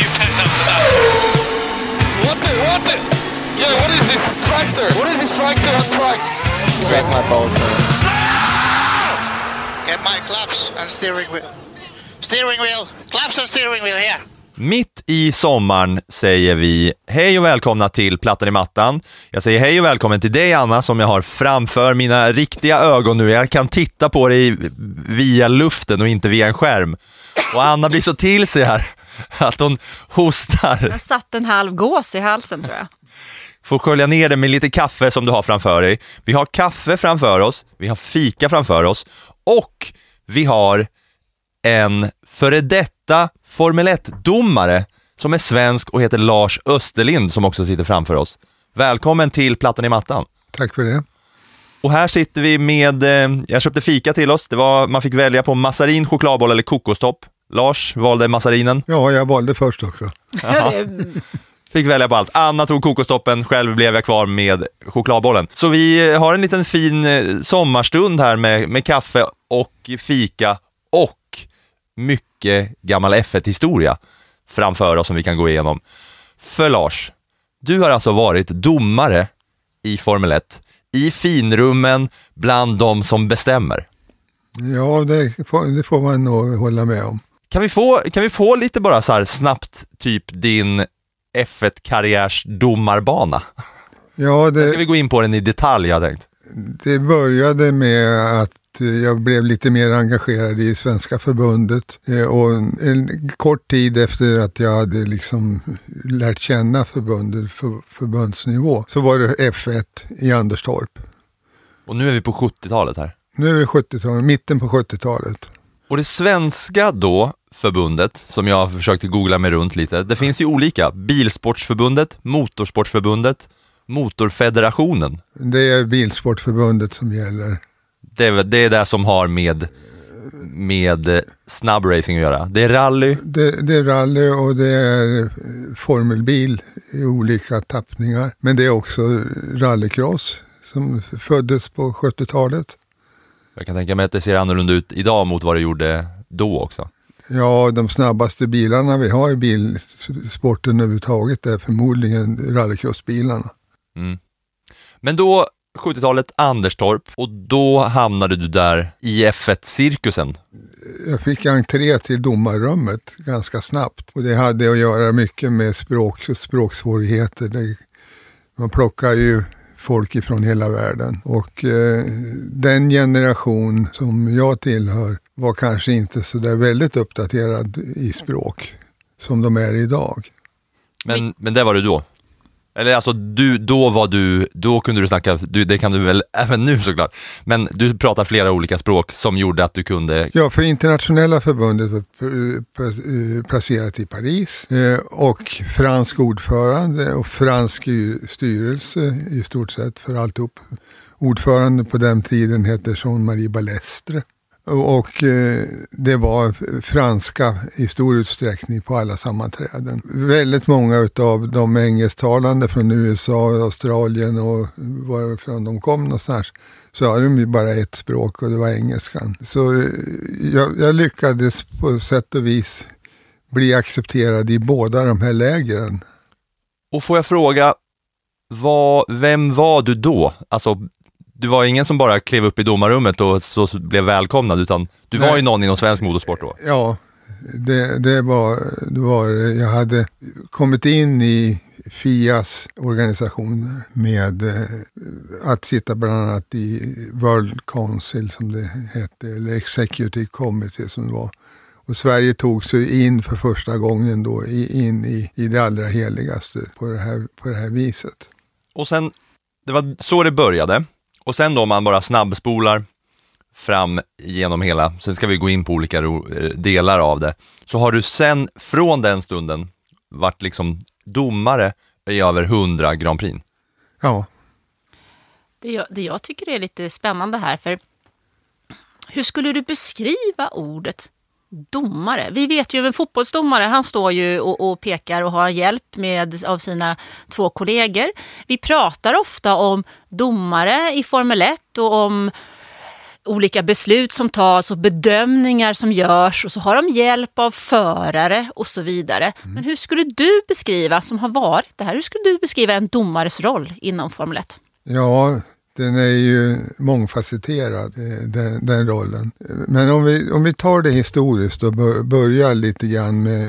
New pen after that. What the, what the? Yeah, what is this tractor? What is this tractor on track? Suck my balls, man. Get my claps and steering wheel. Steering wheel. Claps and steering wheel here. Mitt i sommaren säger vi hej och välkomna till Plattan i mattan. Jag säger hej och välkommen till dig Anna som jag har framför mina riktiga ögon nu. Jag kan titta på dig via luften och inte via en skärm. Och Anna blir så till sig här att hon hostar. Jag satt en halv gås i halsen tror jag. Får skölja ner det med lite kaffe som du har framför dig. Vi har kaffe framför oss, vi har fika framför oss och vi har en före detta Formel 1-domare som är svensk och heter Lars Österlind som också sitter framför oss. Välkommen till Plattan i mattan. Tack för det. Och här sitter vi med, eh, jag köpte fika till oss, det var, man fick välja på massarin, chokladboll eller kokostopp. Lars valde massarinen, Ja, jag valde först också. fick välja på allt. Anna tog kokostoppen, själv blev jag kvar med chokladbollen. Så vi har en liten fin eh, sommarstund här med, med kaffe och fika och mycket gammal F1-historia framför oss som vi kan gå igenom. För Lars, du har alltså varit domare i Formel 1, i finrummen bland de som bestämmer. Ja, det får, det får man nog hålla med om. Kan vi få, kan vi få lite bara så här snabbt, typ din F1-karriärs domarbana? Ja, Ska vi det, gå in på den i detalj, jag tänkt. det började med att jag blev lite mer engagerad i Svenska förbundet. Eh, Och en kort tid efter att jag hade liksom lärt känna förbundet för förbundsnivå så var det F1 i Anderstorp. Och nu är vi på 70-talet här. Nu är det 70-talet, mitten på 70-talet. Och det svenska då, förbundet, som jag har försökt googla mig runt lite, det finns ju olika. Bilsportsförbundet, Motorsportförbundet, Motorfederationen. Det är Bilsportförbundet som gäller. Det är, det är det som har med, med eh, snabbracing att göra. Det är rally, Det, det är rally och det är eh, formelbil i olika tappningar. Men det är också rallycross som föddes på 70-talet. jag kan tänka mig att det ser annorlunda ut idag mot vad det gjorde då också. Ja, de snabbaste bilarna vi har i bilsporten överhuvudtaget är förmodligen rallycrossbilarna. Men då, 70-talet, Anderstorp, och då hamnade du där i F1-cirkusen. Jag fick entré till domarrummet ganska snabbt. Och det hade att göra mycket med språk och språksvårigheter. Det, man plockar ju folk ifrån hela världen. Och eh, den generation som jag tillhör var kanske inte så där väldigt uppdaterad i språk som de är idag. Men, men det var du då? Eller alltså, du, då var du, då kunde du snacka, du, det kan du väl även nu såklart, men du pratar flera olika språk som gjorde att du kunde, Ja, för internationella förbundet var eh, placerat i Paris eh, och fransk ordförande och fransk styrelse i stort sett för alltihop. Ordförande på den tiden hette Jean-Marie Balestre. Och eh, det var franska i stor utsträckning på alla sammanträden. Väldigt många av de engelsktalande från USA, Australien och varifrån de kom någonstans så hade de ju bara ett språk och det var engelskan. Så eh, jag, jag lyckades på sätt och vis bli accepterad i båda de här lägren. och får jag fråga, vad, vem var du då? Alltså, du var ingen som bara klev upp i domarrummet och så blev välkomnad, utan du var Nej. ju någon inom svensk motorsport då. Ja, det, det, var, det var Jag hade kommit in i Fias organisationer med eh, att sitta bland annat i World Council som det hette, eller Executive Committee som det var. Och Sverige tog sig in för första gången då i, in i, i det allra heligaste på det här, på det här viset. Och sen, det var så det började. Och sen då om man bara snabbspolar fram genom hela, sen ska vi gå in på olika eh, delar av det. Så har du sen, från den stunden, varit liksom domare i över 100 Grand Prix. Ja, Det jag, det jag tycker är lite spännande här, för hur skulle du beskriva ordet domare? Vi vet ju, en fotbollsdomare, han står ju och, och pekar och har hjälp med, av sina två kollegor. Vi pratar ofta om domare i Formel 1 och om olika beslut som tas och bedömningar som görs och så har de hjälp av förare och så vidare. Men hur skulle du beskriva, som har varit det här, hur skulle du beskriva en domares roll inom Formel 1? Ja, den är ju mångfacetterad, eh, den, den rollen. Men om vi, om vi tar det historiskt och bör- börjar lite grann med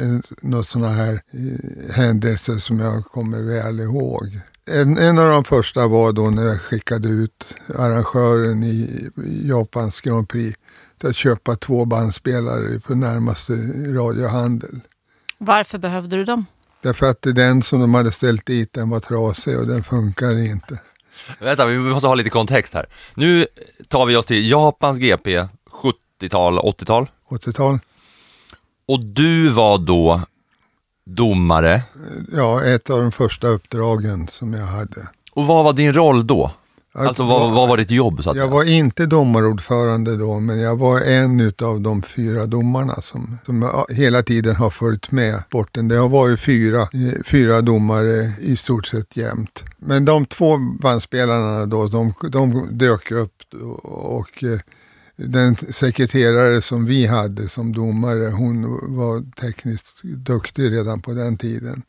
eh, något sådana här eh, händelser som jag kommer väl ihåg. En, en av de första var då när jag skickade ut arrangören i Japans Grand Prix till att köpa två bandspelare på närmaste radiohandel. Varför behövde du dem? Därför att den som de hade ställt dit den var trasig och den funkar inte. Vänta, vi måste ha lite kontext här. Nu tar vi oss till Japans GP, 70-tal, 80-tal. 80-tal. Och du var då domare. Ja, ett av de första uppdragen som jag hade. Och vad var din roll då? Alltså vad, vad var ditt jobb så att Jag säga? var inte domarordförande då, men jag var en utav de fyra domarna som, som hela tiden har följt med sporten. Det har varit fyra, fyra domare i stort sett jämt. Men de två bandspelarna då, de, de dök upp och, och eh, den sekreterare som vi hade som domare, hon var tekniskt duktig redan på den tiden.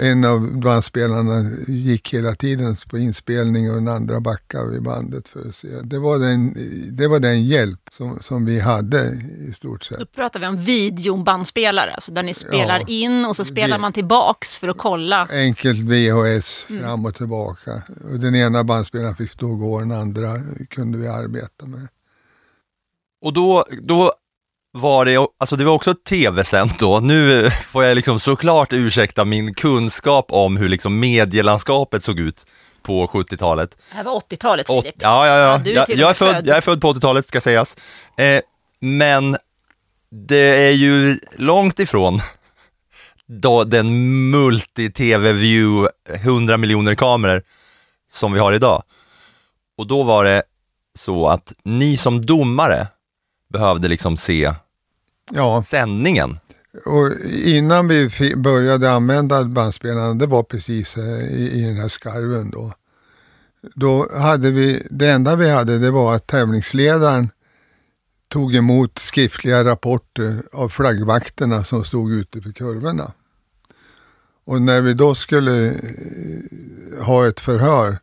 En av bandspelarna gick hela tiden på inspelning och den andra backade vid bandet för att se. Det var den, det var den hjälp som, som vi hade i stort Då sett. pratar vi om videobandspelare, alltså där ni spelar Ja, in och så spelar det- man tillbaks för att kolla. Enkelt VHS fram och tillbaka. Och den ena bandspelaren fick stå och gå, den andra kunde vi arbeta med. Och då, då var det, alltså det var också tv-sänt då. Nu får jag liksom såklart ursäkta min kunskap om hur liksom medielandskapet såg ut på 70-talet. Det här var 80-talet Åt, Filip. ja, ja, ja. är jag, jag, är född. jag är född på 80-talet ska sägas. Eh, men det är ju långt ifrån då den multi-tv-view, 100 miljoner kameror som vi har idag. Och då var det så att ni som domare behövde liksom se Ja, sändningen. och innan vi började använda bandspelarna, det var precis eh, i, i den här skarven då. Då hade vi, det enda vi hade det var att tävlingsledaren tog emot skriftliga rapporter av flaggvakterna som stod ute för kurvorna. Och när vi då skulle eh, ha ett förhör,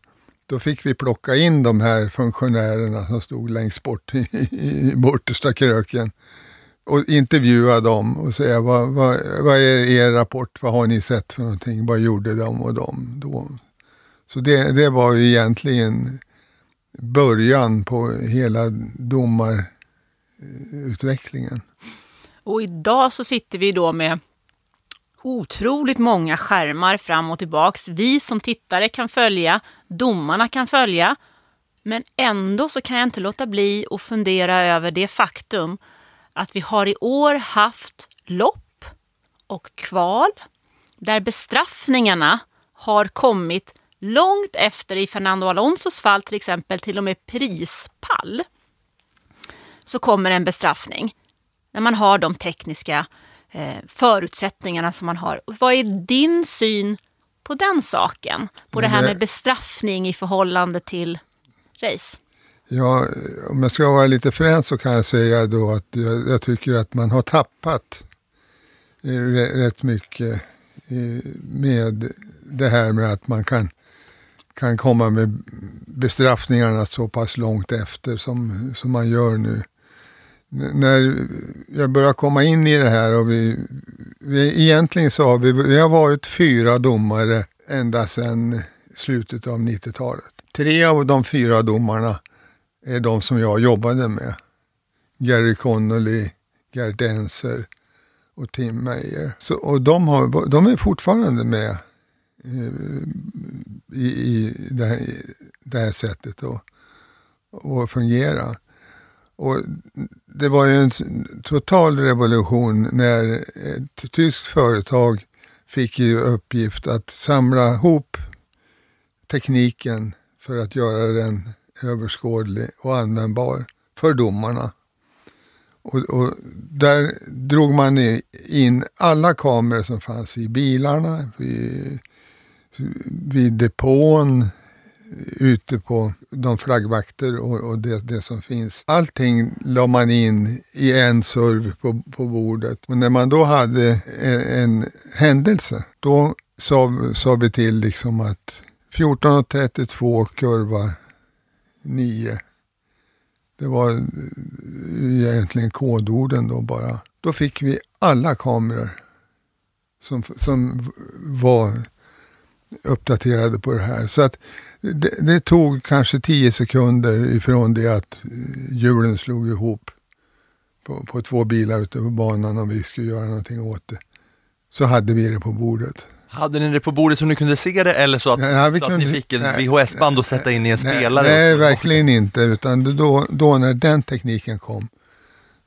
då fick vi plocka in de här funktionärerna som stod längst bort i, i bortersta kröken och intervjua dem och säga vad, vad, vad är er rapport, vad har ni sett för någonting, vad gjorde de och de då? Så det, det var ju egentligen början på hela domarutvecklingen. Och idag så sitter vi då med otroligt många skärmar fram och tillbaks. Vi som tittare kan följa, domarna kan följa. Men ändå så kan jag inte låta bli att fundera över det faktum att vi har i år haft lopp och kval där bestraffningarna har kommit långt efter i Fernando Alonsos fall till exempel till och med prispall. Så kommer en bestraffning när man har de tekniska eh, förutsättningarna som man har. Vad är din syn på den saken? På det här Det- med bestraffning i förhållande till race? Ja, om jag ska vara lite frän så kan jag säga då att jag, jag tycker att man har tappat eh, rätt mycket eh, med det här med att man kan, kan komma med bestraffningarna så pass långt efter som, som man gör nu. N- När jag börjar komma in i det här och vi, vi egentligen så har vi, vi har varit fyra domare ända sedan slutet av 90-talet. Tre av de fyra domarna är de som jag jobbade med. Gary Connolly, Gert Enser och Tim Meyer. Så, och de, har, de är fortfarande med eh, i, i det, här, det här sättet att, att fungera. Och det var ju en total revolution när ett tyskt företag fick i uppgift att samla ihop tekniken för att göra den överskådlig och användbar för domarna. Och, och där drog man in alla kameror som fanns i bilarna, vid, vid depån, ute på de flaggvakter och, och det, det som finns. Allting la man in i en serv på, på bordet. Och när man då hade en, en händelse, då sa, sa vi till liksom att 14.32 kurva nio. Det var eh, egentligen kodorden då bara. Då fick vi alla kameror som, som var uppdaterade på det här. Så att det, det tog kanske tio sekunder ifrån det att eh, hjulen slog ihop på, på två bilar ute på banan och vi skulle göra någonting åt det. Så hade vi det på bordet. Hade ni det på bordet så ni kunde se det eller så att, Ja, så att kunde- ni fick en VHS-band att sätta in i en Nej, spelare? Nej, verkligen inte. Utan då, då när den tekniken kom,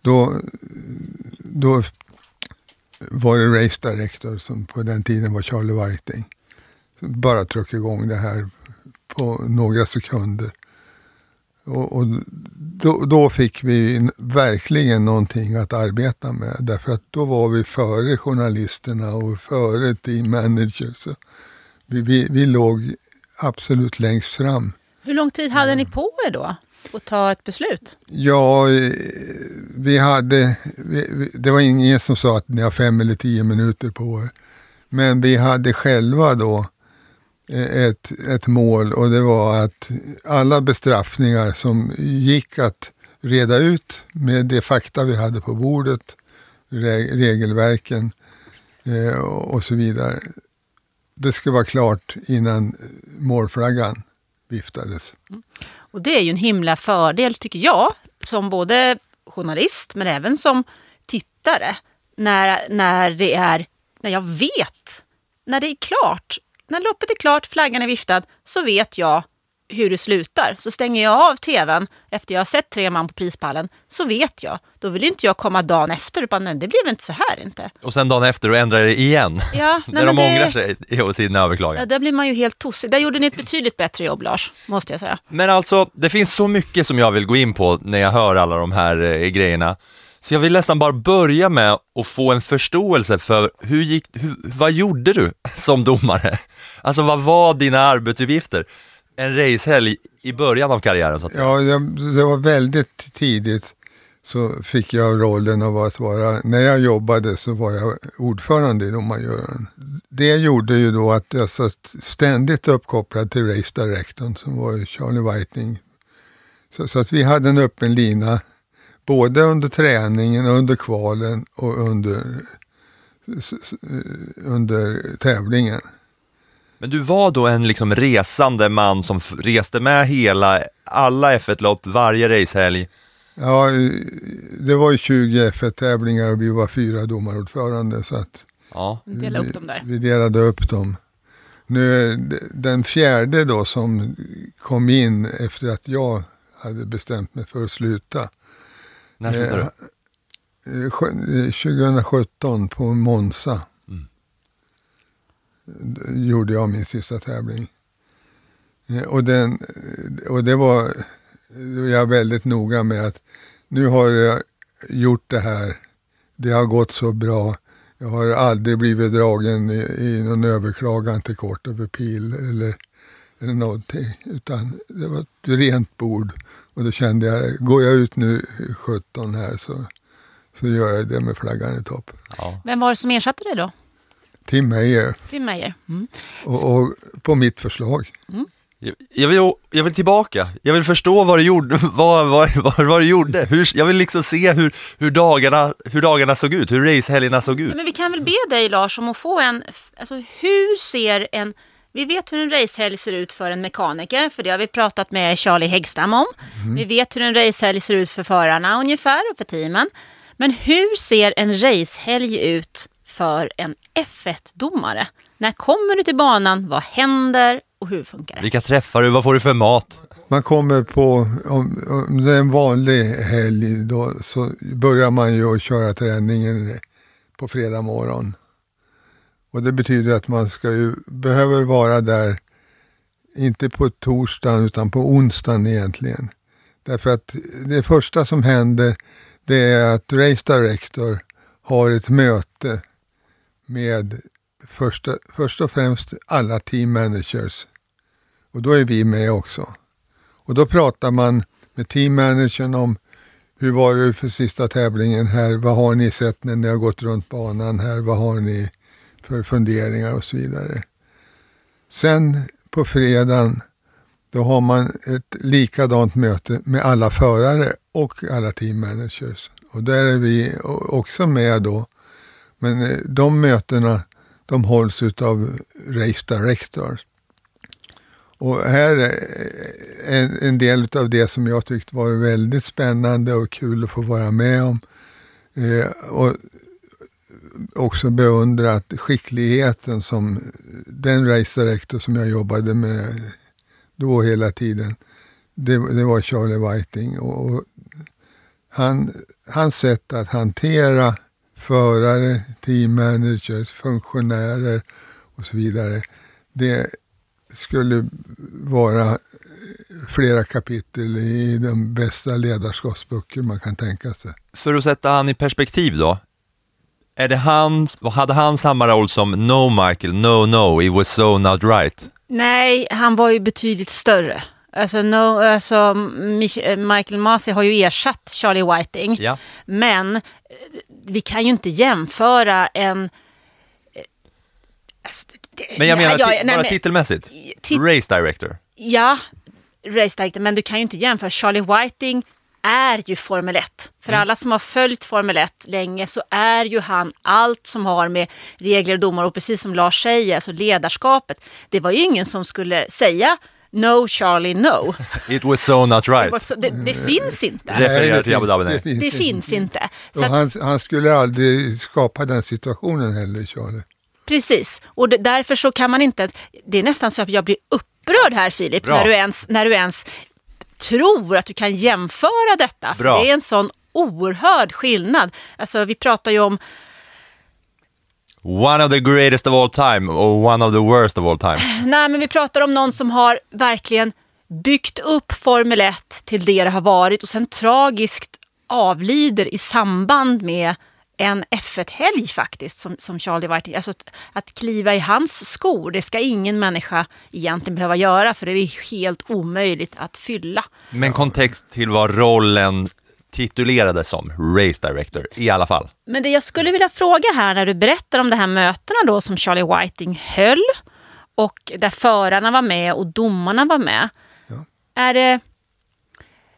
då, då var det Race Director som på den tiden var Charlie Whiting. Bara tryckte igång det här på några sekunder. Och, och då, då fick vi verkligen någonting att arbeta med. Därför att då var vi före journalisterna och före team managers. Vi, vi, vi låg absolut längst fram. Hur lång tid hade ni på er då att ta ett beslut? Ja, eh, vi hade, vi, det var ingen som sa att ni har fem eller tio minuter på er. Men vi hade själva då ett, ett mål och det var att alla bestraffningar som gick att reda ut med de fakta vi hade på bordet, regelverken eh, och och så vidare. Det skulle vara klart innan målflaggan viftades. Mm. Och det är ju en himla fördel tycker jag, som både journalist men även som tittare. När, när det är, när jag vet, när det är klart, när loppet är klart, flaggan är viftad, så vet jag hur det slutar. Så stänger jag av tvn efter jag har sett tre man på prispallen, så vet jag. Då vill inte jag komma dagen efter, utan nej, det blev inte så här inte. Och sen dagen efter och ändrar det igen. Ja, nej, när de det- ångrar sig i sin överklagan. Ja, där blir man ju helt tossig. Där gjorde ni ett betydligt bättre jobb, Lars, måste jag säga. Men alltså, det finns så mycket som jag vill gå in på när jag hör alla de här eh, grejerna. Så jag vill nästan bara börja med att få en förståelse för hur gick, hur, vad gjorde du som domare? Alltså vad var dina arbetsuppgifter? En racehelg i början av karriären så att säga. Ja, det var väldigt tidigt så fick jag rollen av att vara, när jag jobbade så var jag ordförande i domargören. Det gjorde ju då att jag satt ständigt uppkopplad till race directorn som var Charlie Whiting. Så, så att vi hade en öppen lina både under träningen, under kvalen och under, under tävlingen. Men du var då en liksom resande man som reste med hela, alla F1-lopp, varje racehelg. Ja, det var ju 20 F1-tävlingar och vi var fyra domarordförande så att Ja. Dela upp dem där. Vi delade upp dem. Nu, den fjärde då som kom in efter att jag hade bestämt mig för att sluta. När slutade Eh, du? eh, sjö- eh, 2017 på Monza. D- Gjorde jag min sista tävling. Eh, Och, den, eh, och det var jag väldigt noga med att nu har jag gjort det här. Det har gått så bra. Jag har aldrig blivit dragen i, i någon överklagan till Court of Appeal eller, eller någonting. Utan det var ett rent bord. Och då kände jag, går jag ut nu 17 här så, så gör jag det med flaggan i topp. Vem var det som ersatte dig då? Tim Meyer. Tim Meyer. Mm. Och, och på mitt förslag. Jag- Jag vill, jag vill tillbaka, jag vill förstå vad du gjorde, vad, vad, vad, vad du gjorde. Hur, jag vill liksom se hur, hur, dagarna, hur dagarna såg ut, hur racehelgerna såg ut. Men vi kan väl be dig Lars om att få en, alltså hur ser en, vi vet hur en racehelg ser ut för en mekaniker, för det har vi pratat med Charlie Häggstam om. Vi vet hur en racehelg ser ut för förarna ungefär och för teamen. Men hur ser en racehelg ut för en F1-domare? När kommer du till banan? Vad händer? och hur funkar det? Vilka träffar du? Vad får du för mat? Man kommer på, om, om det är en vanlig helg då, så börjar man ju att köra träningen på fredag morgon. Och det betyder att man ska ju, behöver vara där, inte på torsdagen utan på onsdagen egentligen. Därför att det första som händer det är att Race Director har ett möte med första, först och främst alla team managers. Och då är vi med också. Och då pratar man med team managern om hur var det för sista tävlingen här? Vad har ni sett när ni har gått runt banan här? Vad har ni för funderingar och så vidare. Sen på fredagen då har man ett likadant möte med alla förare och alla team managers. Och där är vi också med då. Men eh, de mötena de hålls utav Race Director. Och här är en, en del av det som jag tyckte var väldigt spännande och kul att få vara med om. Eh, och också beundrat skickligheten som den race director som jag jobbade med då hela tiden. Det, det var Charlie Whiting. Och, och han, hans sätt att hantera förare, team managers, funktionärer och så vidare. Det skulle vara flera kapitel i de bästa ledarskapsböcker man kan tänka sig. För att sätta han i perspektiv då. Är det han, hade han samma roll som No Michael, No No, it was so not right? Nej, han var ju betydligt större. Alltså, no, alltså Michael Masi har ju ersatt Charlie Whiting. Ja. Men eh, vi kan ju inte jämföra en... eh, Alltså, Men jag menar ja, ti- nej, bara men- titelmässigt. tit- Race director. Ja, race director, men du kan ju inte jämföra. Charlie Whiting är ju Formel 1. För Mm. alla som har följt Formel 1 länge så är ju han allt som har med regler och domar och precis som Lars säger, alltså ledarskapet. Det var ju ingen som skulle säga No Charlie No. It was so not Det, right. så, det, det finns inte. Refererar det till Abu Dhabi. finns- nej. Det finns inte. Så han, han skulle aldrig skapa den situationen heller, Charlie. Precis, och det, därför så kan man inte... Det är nästan så att jag blir upprörd här Filip, Bra. när du, ens, när du ens tror att du kan jämföra detta. För det är en sån oerhörd skillnad. Alltså vi pratar ju om, One of the greatest of all time och one of the worst of all time. nej men vi pratar om någon som har verkligen byggt upp Formel 1 till det det har varit och sen tragiskt avlider i samband med en F1-helg faktiskt som, som Charlie Whiting. Alltså att, att kliva i hans skor, det ska ingen människa egentligen behöva göra för det är helt omöjligt att fylla. Men kontext till vad rollen titulerades som, Race director, i alla fall. Men det jag skulle vilja fråga här när du berättar om de här mötena då som Charlie Whiting höll och där förarna var med och domarna var med. Är det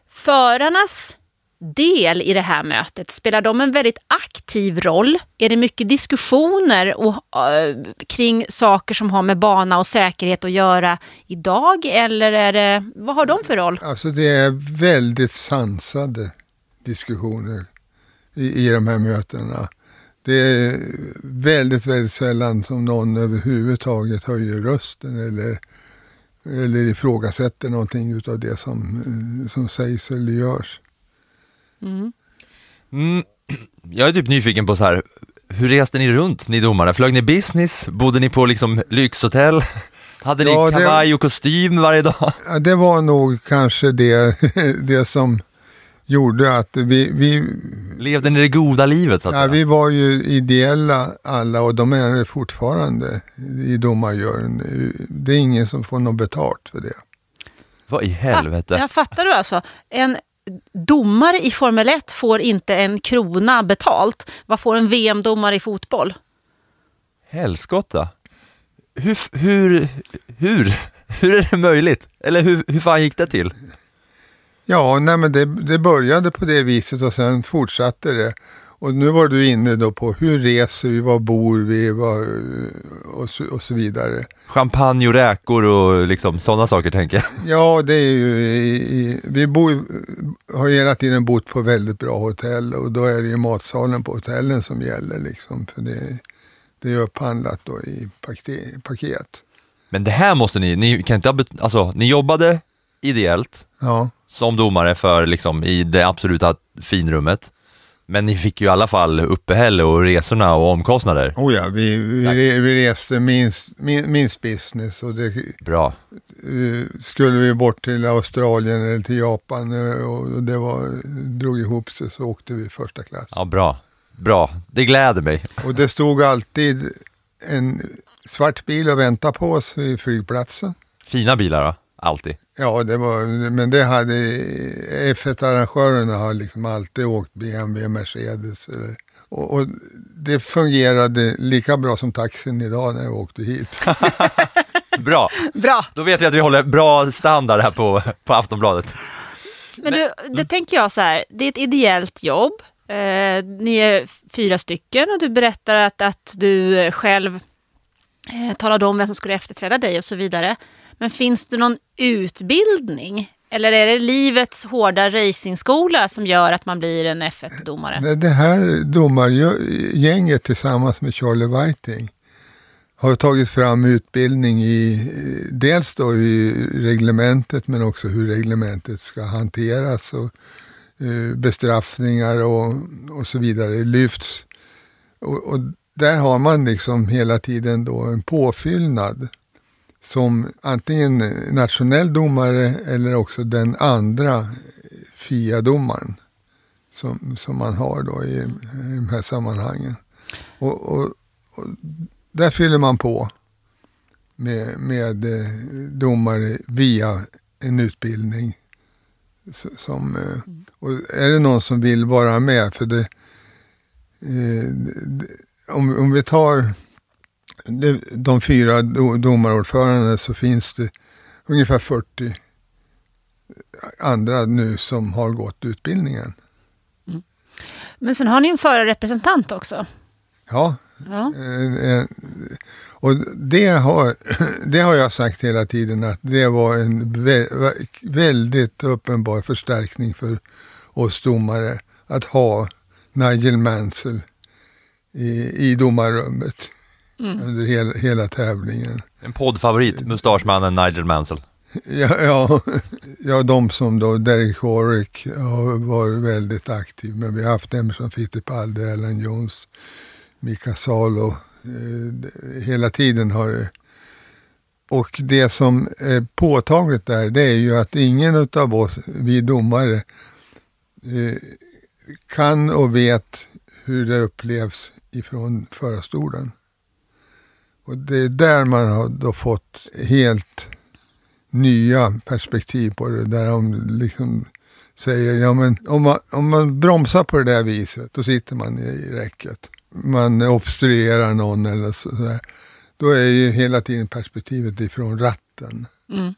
förarnas del i det här mötet? Spelar de en väldigt aktiv roll? Är det mycket diskussioner och, uh, kring saker som har med bana och säkerhet att göra idag? Eller är det, vad har de för roll? Alltså det är väldigt sansade diskussioner i, i de här mötena. Det är väldigt, väldigt sällan som någon överhuvudtaget höjer rösten eller, eller ifrågasätter någonting utav det som, eh, som sägs eller görs. Mm, jag är typ nyfiken på så här, hur reste ni runt, ni domare? Flög ni business? Bodde ni på liksom lyxhotell? Hade ni Ja, det- kavaj och kostym varje dag? Ja, det var nog kanske det, det som gjorde att vi, vi, Levde ni det goda livet så att ja, säga? vi var ju ideella alla och de är det fortfarande i domarjuryn. Det är ingen som får något betalt för det. Vad i helvete? Jag fattar du alltså? En domare i Formel 1 får inte en krona betalt. Vad får en VM-domare i fotboll? Helskotta. Hur, hur, hur, hur är det möjligt? Eller hur, hur fan gick det till? Ja, nej, men det, det började på det viset och sen fortsatte det. Och nu var du inne då på hur reser vi, var bor vi var, och, så, och så vidare. Champagne och räkor och liksom sådana saker tänker jag. Ja, det är ju, i, i, vi bor, har hela tiden bott på väldigt bra hotell och då är det ju matsalen på hotellen som gäller liksom. För det, det är upphandlat då i paket. Men det här måste ni, ni kan inte alltså ni jobbade ideellt Ja, som domare för liksom i det absoluta finrummet. Men ni fick ju i alla fall uppehälle och resorna och omkostnader. oh ja vi, vi, vi reste minst, min, minst business och det Bra. eh, skulle vi bort till Australien eller till Japan eh, och det var, drog ihop sig så åkte vi första klass. Ja, bra. Bra. Det gläder mig. Och det stod alltid en svart bil och väntade på oss vid flygplatsen. Fina bilar då? Alltid. Ja, det var, men det hade F1-arrangörerna har liksom alltid åkt BMW, Mercedes. Och, och det fungerade lika bra som taxin idag när jag åkte hit. Bra. Bra. Då vet vi att vi håller bra standard här på, på Aftonbladet. Men du, det tänker jag så här, det är ett ideellt jobb. Eh, ni är fyra stycken och du berättar att, att du själv eh, talade om vem som skulle efterträda dig och så vidare. Men finns det någon utbildning? Eller är det livets hårda racingskola som gör att man blir en F1-domare? Det- här domargänget tillsammans med Charlie Whiting har tagit fram utbildning i dels då i reglementet men också hur reglementet ska hanteras och eh, bestraffningar och, och så vidare lyfts. Och, och där har man liksom hela tiden då en påfyllnad som antingen nationell domare eller också den andra FIA-domaren som, som man har då i, i de här sammanhangen. Och, och, och där fyller man på med, med eh, domare via en utbildning. Som, eh, och är det någon som vill vara med, för det, eh, om, om vi tar de, fyra do, domarordförandena så finns det ungefär 40 andra nu som har gått utbildningen. Men sen har ni en förarrepresentant också. Ja, Ja. Eh, eh, Och det har, det har jag sagt hela tiden att det var en vä- väldigt uppenbar förstärkning för oss domare att ha Nigel Mansell i, i domarrummet under hela, hela tävlingen. En poddfavorit, mustaschmannen Nigel Mansell. Ja, ja, ja, de som då, Derek Warwick har varit väldigt aktiv, men vi har haft Emerson Fittipaldi, Alan Jones, Mika Salo. Eh, hela tiden har det. Och det som är påtagligt där, det är ju att ingen av oss, vi domare, eh, kan och vet hur det upplevs ifrån förarstolen. Och det är där man har då fått helt nya perspektiv på det. Där de liksom säger, ja men om man, om man bromsar på det där viset, då sitter man i räcket. Man obstruerar någon eller så- sådär. Då är ju hela tiden perspektivet ifrån ratten. Mm.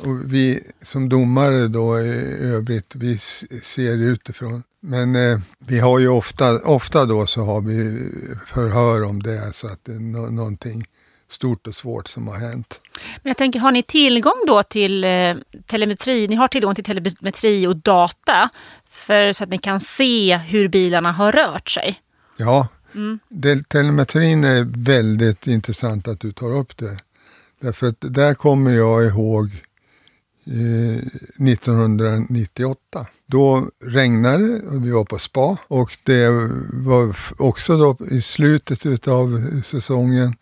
Och vi som domare då i övrigt, vi ser utifrån. Men eh, vi har ju ofta, ofta då så har vi förhör om det, så att det är nå- någonting stort och svårt som har hänt. Men jag tänker, har ni tillgång då till eh, telemetri? Ni har tillgång till telemetri och data för, så att ni kan se hur bilarna har rört sig? Ja, det, telemetrin är väldigt intressant att du tar upp det. Därför att där kommer jag ihåg eh, 1998. Då regnade det och vi var på spa och det var också då i slutet utav säsongen.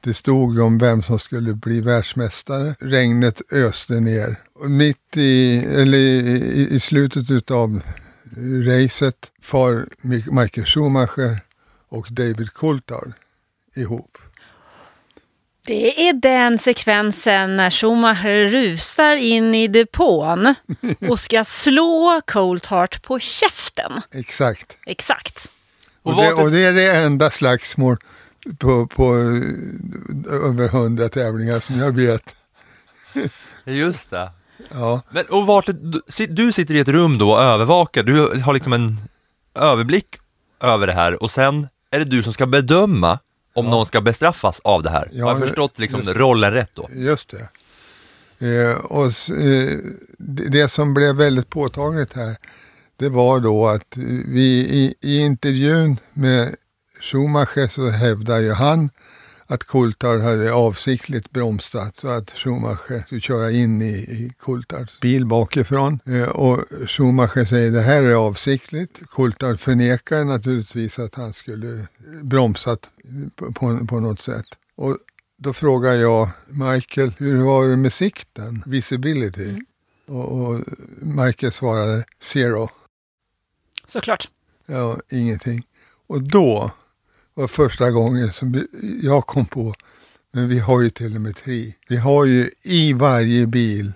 Det stod om vem som skulle bli världsmästare. Regnet öste ner. Och mitt i, eller i, i slutet utav racet far Michael Schumacher och David Coulthard ihop. Det är den sekvensen när Schumacher rusar in i depån och ska slå Coulthard på käften. Exakt. Exakt. Och, Och det, och det är det enda slagsmål på, på över hundra tävlingar som jag vet. Just det. Ja, Men, och vart, du, du sitter i ett rum då och övervakar, du har liksom en överblick över det här och sen är det du som ska bedöma om någon ska bestraffas av det här. Ja, har jag förstått liksom just rollen rätt då? just det. Eh, och eh, det, det som blev väldigt påtagligt här, det var då att vi i, i intervjun med Schumacher så hävdar ju han att Coulthard hade avsiktligt bromsat så att Schumacher skulle köra in i, i Coulthards bil bakifrån. Eh, och Schumacher säger det här är avsiktligt. Coulthard förnekar naturligtvis att han skulle bromsat på, på, något sätt. Och då frågar jag Michael, hur var det med sikten? Visibility? Och, och Michael svarade zero. Såklart. Ja, ingenting. Och då var första gången som jag kom på, men vi har ju telemetri. Vi har ju i varje bil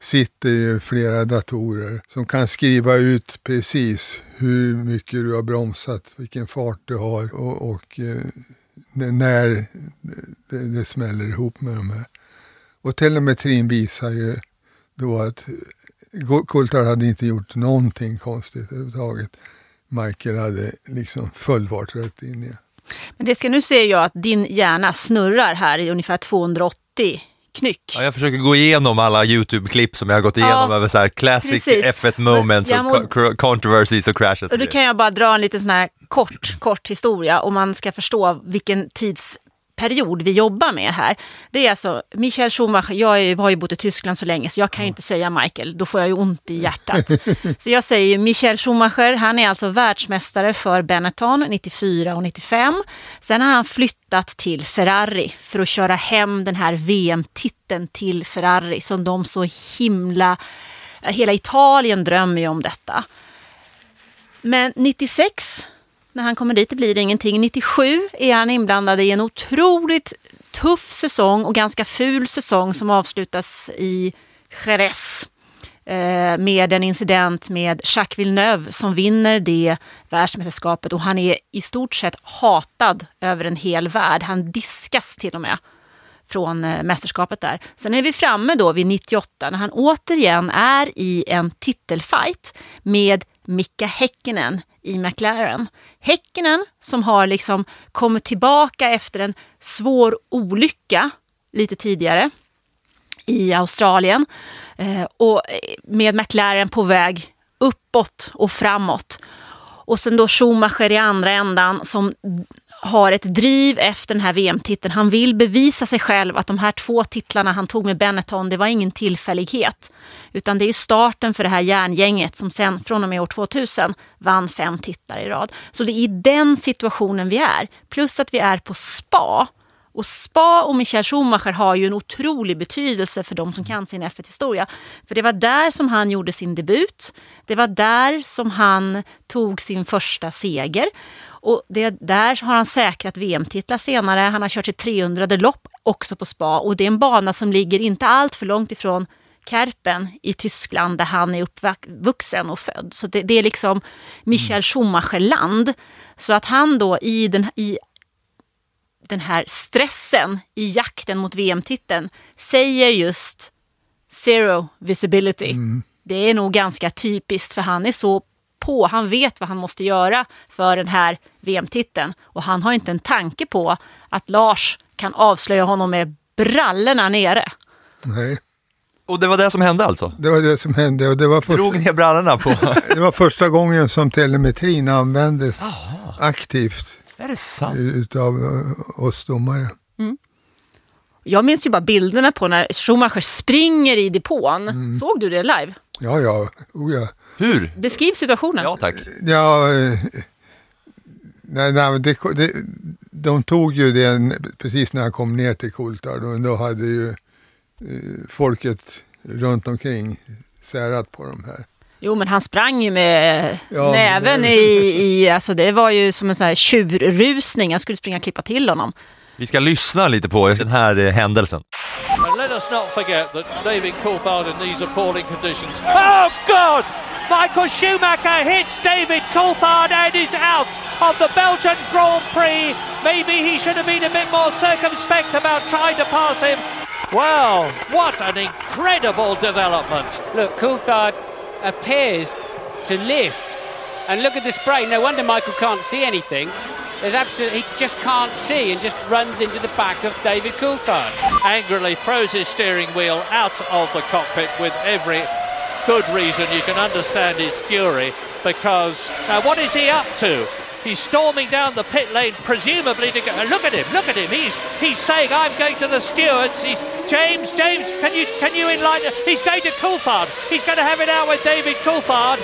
sitter ju flera datorer som kan skriva ut precis hur mycket du har bromsat, vilken fart du har och, och eh, när det, det smäller ihop med de här. Och telemetrin visar ju då att eh, Coulthard hade inte gjort någonting konstigt överhuvudtaget. Michael hade liksom full fart rätt in i. Men det ska nu se jag att din hjärna snurrar här i ungefär 280 knyck. Ja, jag försöker gå igenom alla YouTube-klipp som jag har gått igenom Ja, över så här classic precis. F1 moments och controversies och crashes. Och då kan jag bara dra en liten sån här kort, kort historia om man ska förstå vilken tidsperiod vi jobbar med här. Det är alltså Michael Schumacher, jag har ju bott i Tyskland så länge så jag kan ju inte säga Michael, då får jag ju ont i hjärtat. så jag säger ju Michael Schumacher, han är alltså världsmästare för Benetton 94 och 95. Sen har han flyttat till Ferrari för att köra hem den här VM-titeln till Ferrari som de så himla... Hela Italien drömmer ju om detta. Men 96, när han kommer dit, det blir det ingenting. 97 är han inblandad i en otroligt tuff säsong och ganska ful säsong som avslutas i Jerez eh, med en incident med Jacques Villeneuve som vinner det världsmästerskapet och han är i stort sett hatad över en hel värld. Han diskas till och med från eh, mästerskapet där. Sen är vi framme då vid 98 när han återigen är i en titelfight med Mika Häkkinen i McLaren. Häkkinen som har liksom kommit tillbaka efter en svår olycka lite tidigare i Australien eh, och eh, med McLaren på väg uppåt och framåt. Och sen då Schumacher i andra ändan som har ett driv efter den här VM-titeln. Han vill bevisa sig själv att de här två titlarna han tog med Benetton, det var ingen tillfällighet. Utan det är starten för det här järngänget som sen från och med år 2000 vann fem titlar i rad. Så det är i den situationen vi är. Plus att vi är på spa. Och Spa och Michael Schumacher har ju en otrolig betydelse för de som kan sin F1-historia. För det var där som han gjorde sin debut. Det var där som han tog sin första seger. Och det, där har han säkrat VM-titlar senare. Han har kört sitt 300 lopp också på Spa. Och det är en bana som ligger inte allt för långt ifrån Kerpen i Tyskland där han är uppvuxen och född. Så det, det är liksom Michael Schumacher-land. Så att han då i, den, i den här stressen i jakten mot VM-titeln säger just zero visibility. Det är nog ganska typiskt för han är så på, han vet vad han måste göra för den här VM-titeln och han har inte en tanke på att Lars kan avslöja honom med brallorna nere. Nej, Och det var det som hände alltså? det var det som hände och det var, Drog första, ner brallorna på... det var första gången som telemetrin användes aktivt är det sant? utav eh, oss domare. Jag minns ju bara bilderna på när Schumacher springer i depån. Såg du det live? Ja, ja, oh, ja. Hur? Beskriv situationen. Ja tack. Ja, eh, nej, nej, det, det, de tog ju det precis när han kom ner till Coulthard och då hade ju eh, folket runt omkring särat på de här. Jo, men han sprang ju med Ja, näven men- i, i... Alltså det var ju som en sån här tjurrusning. Jag skulle springa och klippa till honom. Vi ska lyssna lite på den här eh, händelsen. And let us not forget that David Coulthard in these appalling conditions. Oh God! Michael Schumacher hits David Coulthard and is out of the Belgian Grand Prix. Maybe he should have been a bit more circumspect about trying to pass him. Well, what an incredible development. Look, Coulthard appears to lift. And look at the spray. No wonder Michael can't see anything. There's absolutely, he just can't see and just runs into the back of David Coulthard. Angrily throws his steering wheel out of the cockpit with every good reason. You can understand his fury because now what is he up to? He's storming down the pit lane, presumably to go. Uh, look at him! Look at him! He's he's saying, "I'm going to the stewards." He's James. James, can you can you enlighten? He's going to Coulthard. He's going to have it out with David Coulthard.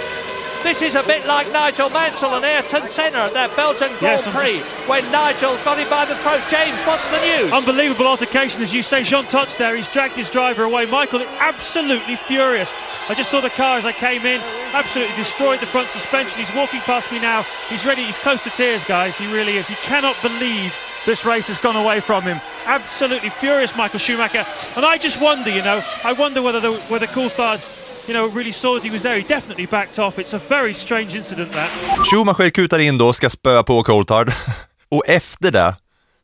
This is a bit like Nigel Mansell and Ayrton Senna at that Belgian Grand Yes, Prix when Nigel got him by the throat. James, what's the news? Unbelievable altercation, as you say. Jean Touch there, he's dragged his driver away. Michael, absolutely furious. I just saw the car as I came in, absolutely destroyed the front suspension. He's walking past me now. He's ready, he's close to tears, guys. He really is. He cannot believe this race has gone away from him. Absolutely furious, Michael Schumacher. And I just wonder, you know, I wonder whether the, whether Coulthard, you know, really saw that he was there. He definitely backed off. It's a very strange incident, that. Schumacher kutar in då, ska spöa på Coulthard. Och efter det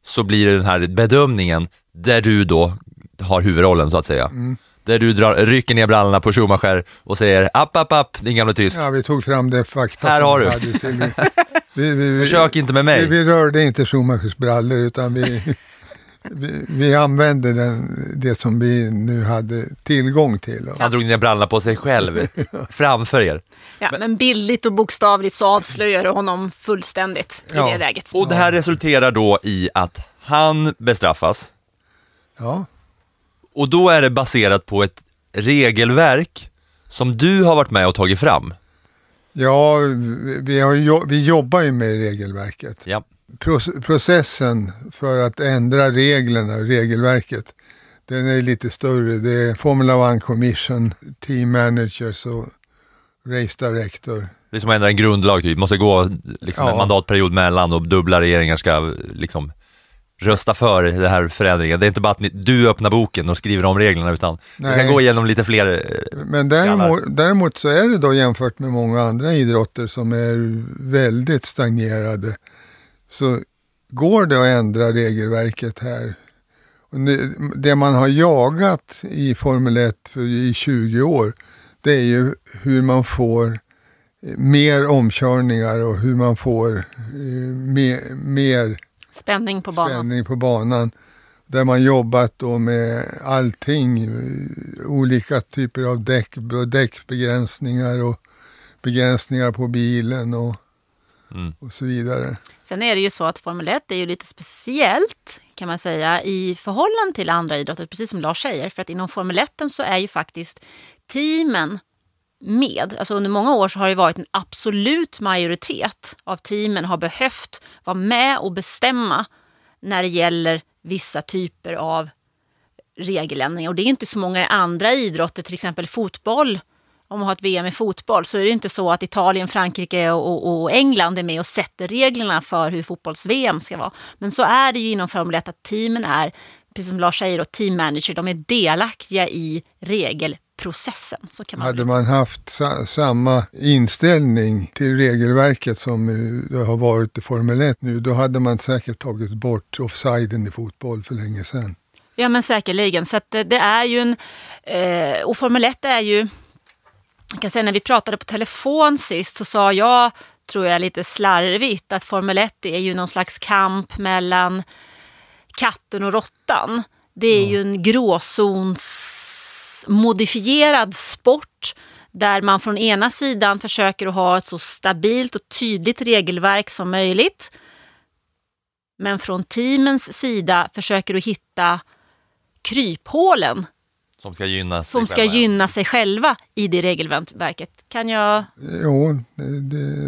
så blir det den här bedömningen där du då har huvudrollen så att säga. Mm. Där du drar, rycker ner brallorna på Schumacher och säger app, app, app, din gamla tysk. Ja, vi tog fram det fakta Här har du. till. Vi, vi, vi, Försök inte med mig. Vi, vi rörde inte Schumachers brallor utan vi, vi, vi använde den, det som vi nu hade tillgång till. Han drog ner brallorna på sig själv framför er. Ja, men bildligt och bokstavligt så avslöjar det honom fullständigt i Ja. det läget. Och det här resulterar då i att han bestraffas. Ja. Och då är det baserat på ett regelverk som du har varit med och tagit fram. Ja, vi, har, vi jobbar ju med regelverket. Ja. Pro- processen för att ändra reglerna, regelverket, den är lite större. Det är Formula 1 Commission, Team Managers och Race Director. Det är som att ändra en grundlag, typ. måste gå liksom Ja. en mandatperiod mellan och dubbla regeringar ska liksom rösta för den här förändringen. Det är inte bara att ni, du öppnar boken och skriver om reglerna, utan det kan Nej. gå igenom lite fler eh, Men däremot, däremot så är det då jämfört med många andra idrotter som är väldigt stagnerade. Så går det att ändra regelverket här. Det man har jagat i Formel 1 för, i 20 år, det är ju hur man får eh, mer omkörningar och hur man får eh, mer, mer Spänning på banan. spänning på banan. Där man jobbat då med allting, olika typer av däck, däckbegränsningar och begränsningar på bilen och, och så vidare. Sen är det ju så att Formel 1 är ju lite speciellt kan man säga i förhållande till andra idrotter, precis som Lars säger. För att inom Formel 1 så är ju faktiskt teamen med. Alltså under många år så har det varit en absolut majoritet av teamen har behövt vara med och bestämma när det gäller vissa typer av regeländringar. Och det är inte så många andra idrotter, till exempel fotboll. Om man har ett VM i fotboll så är det inte så att Italien, Frankrike och, och, England är med och sätter reglerna för hur fotbolls-VM ska vara. Men så är det ju inom Formel 1 att teamen är, precis som Lars säger, då, team manager. De är delaktiga i regel regelprocessen. Så kan man Hade man haft sa- samma inställning till regelverket som eh, det har varit i Formel 1 nu, då hade man säkert tagit bort offsiden i fotboll för länge sedan. Ja men säkerligen. Så att det, det är ju en... Eh, och Formel 1 är ju... Jag kan säga när vi pratade på telefon sist så sa jag, tror jag lite slarvigt, att Formel 1 är ju någon slags kamp mellan katten och råttan. Det är ju en gråzonsmodifierad sport där man från ena sidan försöker att ha ett så stabilt och tydligt regelverk som möjligt. Men från teamens sida försöker du hitta kryphålen som ska gynna sig som ska själva. gynna sig själva i det regelverket. Kan jag... Jo, det,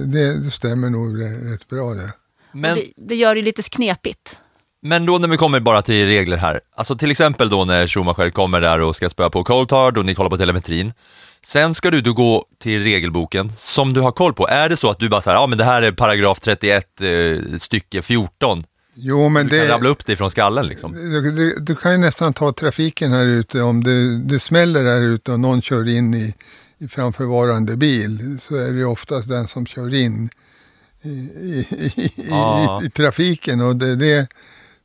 det, det stämmer nog rätt bra det. Men, Det, det gör det lite knepigt. Men då när vi kommer bara till regler här, alltså till exempel då när Schumacher kommer där och ska spöa på Coulthard och ni kollar på telemetrin. Sen ska du då gå till regelboken som du har koll på. Är det så att du bara säger, ja men det här är paragraf 31 eh, stycke 14. Jo, men Du kan det, rabbla upp det från skallen liksom. du, du, du kan ju nästan ta trafiken här ute. Om det, det smäller här ute och någon kör in i, i framförvarande bil så är det oftast den som kör in i, i, i, i trafiken. Och det, det,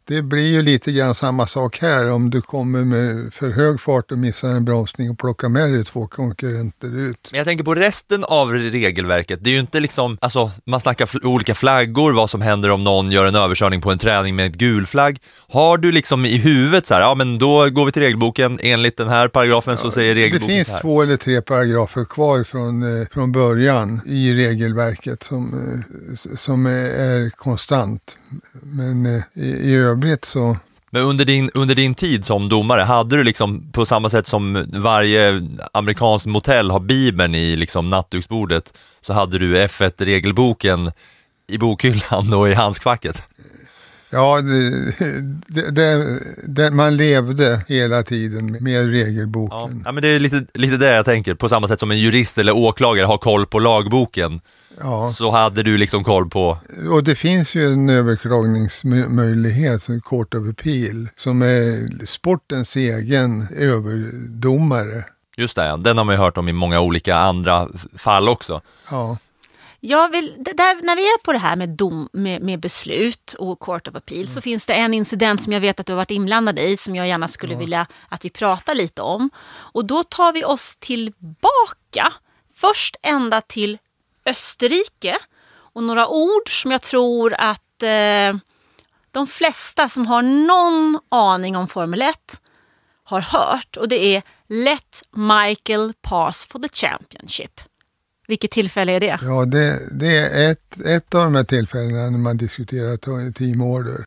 det blir ju lite grann samma sak här. Om du kommer med för hög fart och missar en bromsning och plockar med dig två konkurrenter ut. Men jag tänker på resten av regelverket. Det är ju inte liksom, alltså man snackar fl olika flaggor, vad som händer om någon gör en överkörning på en träning med ett gul flagg. Har du liksom i huvudet så här, ja men då går vi till regelboken, enligt den här paragrafen så säger Det regelboken finns så här. två eller tre paragrafer kvar från, eh, från början i regelverket som, eh, som är, är konstant. Men eh, i, i övrigt så Men under din, under din tid som domare, hade du liksom på samma sätt som varje amerikansk motell har bibeln i liksom nattduksbordet, så hade du F1-regelboken i bokhyllan och i handskfacket? Ja, det, det, det, man levde hela tiden med, regelboken. Ja, men det är lite, lite det jag tänker, på samma sätt som en jurist eller åklagare har koll på lagboken, Ja. så hade du liksom koll på Och det finns ju en överklagningsmöjlighet, en Court of Appeal, som är sportens egen överdomare. Just det, den har man ju hört om i många olika andra fall också. Ja. Jag vill, där, när vi är på det här med, dom, med, med beslut och Court of Appeal så finns det en incident som jag vet att du har varit inblandad i som jag gärna skulle vilja att vi pratar lite om. Och då tar vi oss tillbaka, först ända till Österrike och några ord som jag tror att eh, de flesta som har någon aning om Formel 1 har hört och det är Let Michael pass for the championship. Vilket tillfälle är det? Ja, det, det är ett, ett av de här tillfällena när man diskuterar ta- teamorder.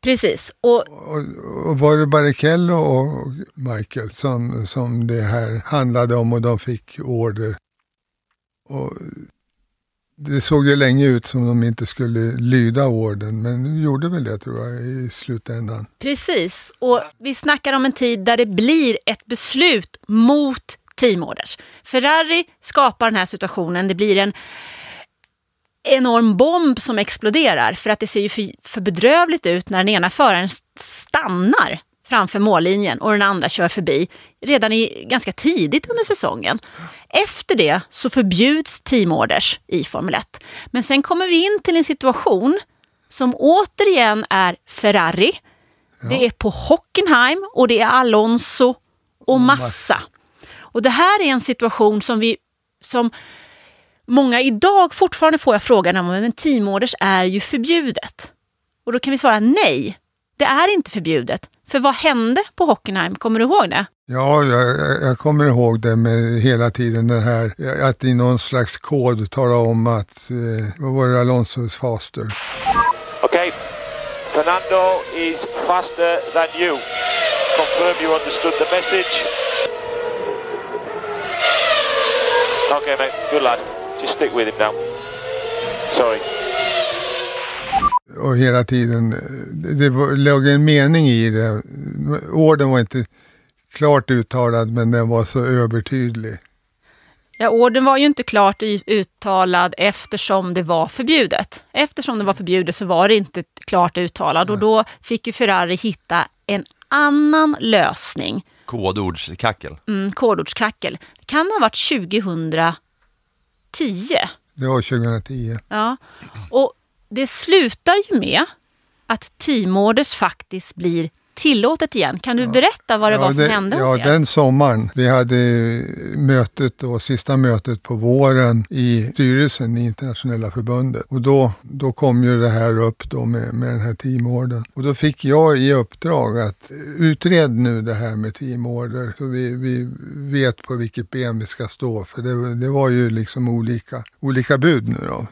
Precis. Och Och, och var det Barrichello och Michael som, som det här handlade om och de fick order. Och det såg ju länge ut som de inte skulle lyda orden, men de gjorde väl det tror jag i slutändan. Precis, och vi snackar om en tid där det blir ett beslut mot teamorders. Ferrari skapar den här situationen, det blir en enorm bomb som exploderar för att det ser ju för, för bedrövligt ut när den ena föraren stannar framför mållinjen och den andra kör förbi redan i, ganska tidigt under säsongen. Efter det så förbjuds teamorders i Formel 1. Men sen kommer vi in till en situation som återigen är Ferrari. Det är på Hockenheim och det är Alonso och Massa. Och det här är en situation som vi som många idag fortfarande får jag frågan om, men teamorders är ju förbjudet. Och då kan vi svara nej, det är inte förbjudet. För vad hände på Hockenheim? Kommer du ihåg det? Ja, jag, jag- kommer ihåg det med hela tiden den här, att i någon slags kod tala om att, eh, vad var det, Alonso is faster. Okay, Fernando is faster than you. Confirm you understood the message. Okay, mate, good lad. Just stick with him now. Sorry. Och hela tiden, eh, det, var, låg en mening i det. Orden var inte klart uttalad, men den var så övertydlig. Ja, orden var ju inte klart uttalad eftersom det var förbjudet. Eftersom det var förbjudet så var det inte klart uttalad och då fick ju Ferrari hitta en annan lösning. Kodordskackel. Mm, kodordskackel. Det kan ha varit 2010. Det var 2010. Ja. Och det slutar ju med att teamorders faktiskt blir tillåtet igen. Kan du berätta vad det var som det, hände Ja, hos er? den sommaren. Vi hade mötet då, sista mötet på våren i styrelsen i internationella förbundet. Och då, då kom ju det här upp då med, med den här teamordern. Och då fick jag i uppdrag att utred nu det här med teamorder så vi, vi vet på vilket ben vi ska stå. För det, det var ju liksom olika, olika bud nu då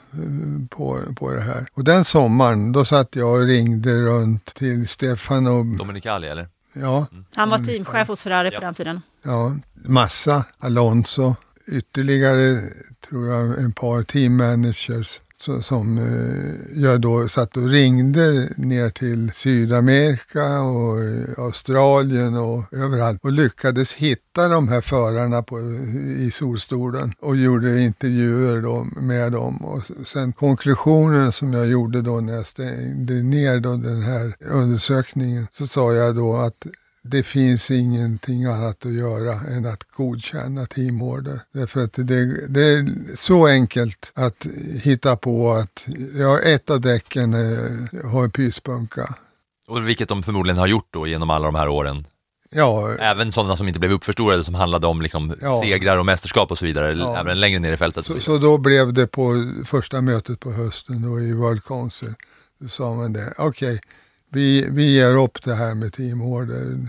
på, på det här. Och den sommaren, då satt jag och ringde runt till Stefan och Dominicali eller? Ja, Han var teamchef hos Ferrari på den tiden. ja, Massa, Alonso, ytterligare tror jag en par team managers så, som eh, jag då satt och ringde ner till Sydamerika och eh, Australien och överallt och lyckades hitta de här förarna på, i solstolen och gjorde intervjuer då med dem. Och sen konklusionen som jag gjorde då när jag stängde ner då den här undersökningen så sa jag då att det finns ingenting annat att göra än att godkänna teamorder. Därför att det, det är så enkelt att hitta på att ja, ett av däcken eh, har en pyspunka. Och vilket de förmodligen har gjort då genom alla de här åren. Ja, Även sådana som inte blev uppförstorade som handlade om liksom Ja. segrar och mästerskap och så vidare, Ja. även längre ner i fältet. så så, då blev det på första mötet på hösten då i World Council. Då sa man det, okej, vi, vi ger upp det här med team order.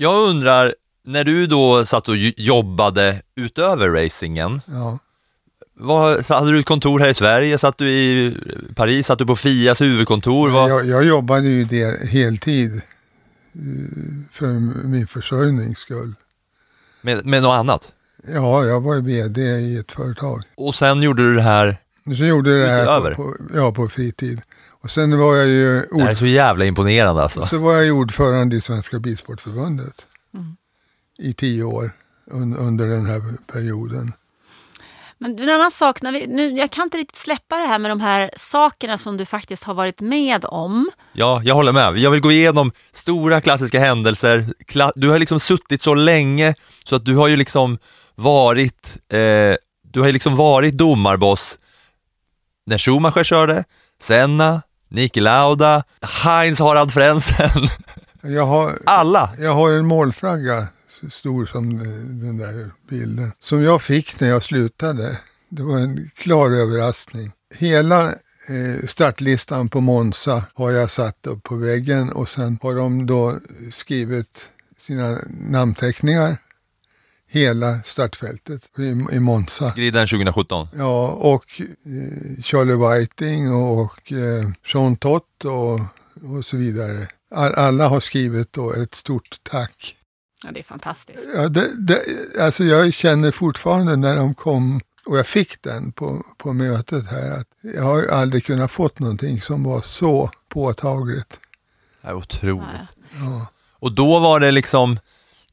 Jag undrar, när du då satt och jobbade utöver racingen, Ja. vad, hade du ett kontor här i Sverige, satt du i Paris, satt du på Fias huvudkontor? Vad, Jag, jag jobbade ju det heltid eh, för min försörjnings skull. med, med något annat? Ja, jag var ju vd i ett företag. Och sen gjorde du det här, Så gjorde det här på, på, ja, på fritid. Och sen var jag ju det här är ord, så jävla imponerande alltså. så var jag ju ordförande i Svenska Bilsportförbundet i tio år un, under den här perioden. Men en annan sak, när vi, nu, jag kan inte riktigt släppa det här med de här sakerna som du faktiskt har varit med om. Ja, jag håller med. Jag vill gå igenom stora klassiska händelser. Kla- du har liksom suttit så länge så att du har ju liksom varit, eh, du har liksom varit domarboss när Schumacher körde, Senna, Niki Lauda, Heinz Harald Frentzen. Jag har, Alla! jag har en målflagga så stor som eh, den där bilden. Som jag fick när jag slutade. Det var en klar överraskning. Hela eh, startlistan på Monza har jag satt upp på väggen och sen har de då skrivit sina namnteckningar. Hela startfältet i, i Monza. Griden 2017. Ja, och eh, Charlie Whiting och, och eh, Sean Tott och, och så vidare. All, alla har skrivit då ett stort tack. Ja, det är fantastiskt. Ja, det, det, alltså jag känner fortfarande när de kom och jag fick den på, på mötet här att jag har ju aldrig kunnat fått någonting som var så påtagligt. Det är otroligt. Ja. Och då var det liksom,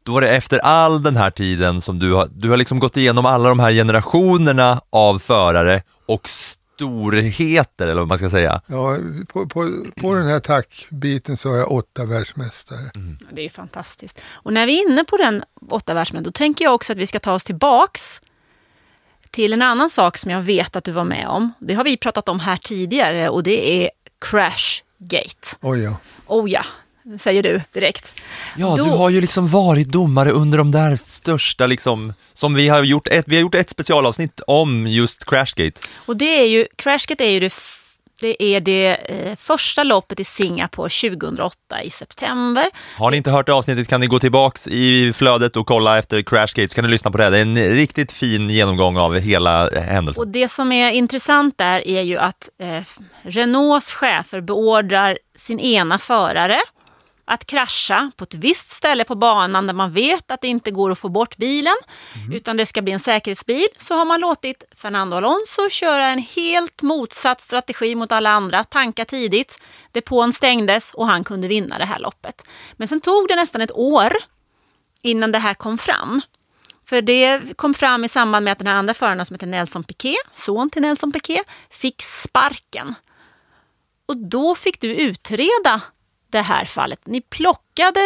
då var det efter all den här tiden som du har, du har liksom gått igenom alla de här generationerna av förare och storheter, eller vad man ska säga. Ja, på, på, på den här tackbiten så har jag åtta världsmästare. Det är fantastiskt. Och när vi är inne på den åtta världsmän, då tänker jag också att vi ska ta oss tillbaks till en annan sak som jag vet att du var med om. Det har vi pratat om här tidigare och det är Crashgate. Oj ja. Oh ja, säger du direkt. Ja, Då- du har ju liksom varit domare under de där största liksom, som vi har gjort ett, vi har gjort ett specialavsnitt om just Crashgate. Och det är ju, Crashgate är ju det, det, är det eh, första loppet i Singapore 2008 i september. Har ni inte hört avsnittet kan ni gå tillbaks i flödet och kolla efter Crashgate så kan ni lyssna på det. Det är en riktigt fin genomgång av hela händelsen. Och det som är intressant där är ju att eh, Renaults chefer beordrar sin ena förare att krascha på ett visst ställe på banan där man vet att det inte går att få bort bilen utan det ska bli en säkerhetsbil så har man låtit Fernando Alonso köra en helt motsatt strategi mot alla andra, tanka tidigt, depån stängdes och han kunde vinna det här loppet. Men sen tog det nästan ett år innan det här kom fram. För det kom fram i samband med att den här andra föraren som heter Nelson Piquet, son till Nelson Piquet, fick sparken. Och då fick du utreda det här fallet. Ni plockade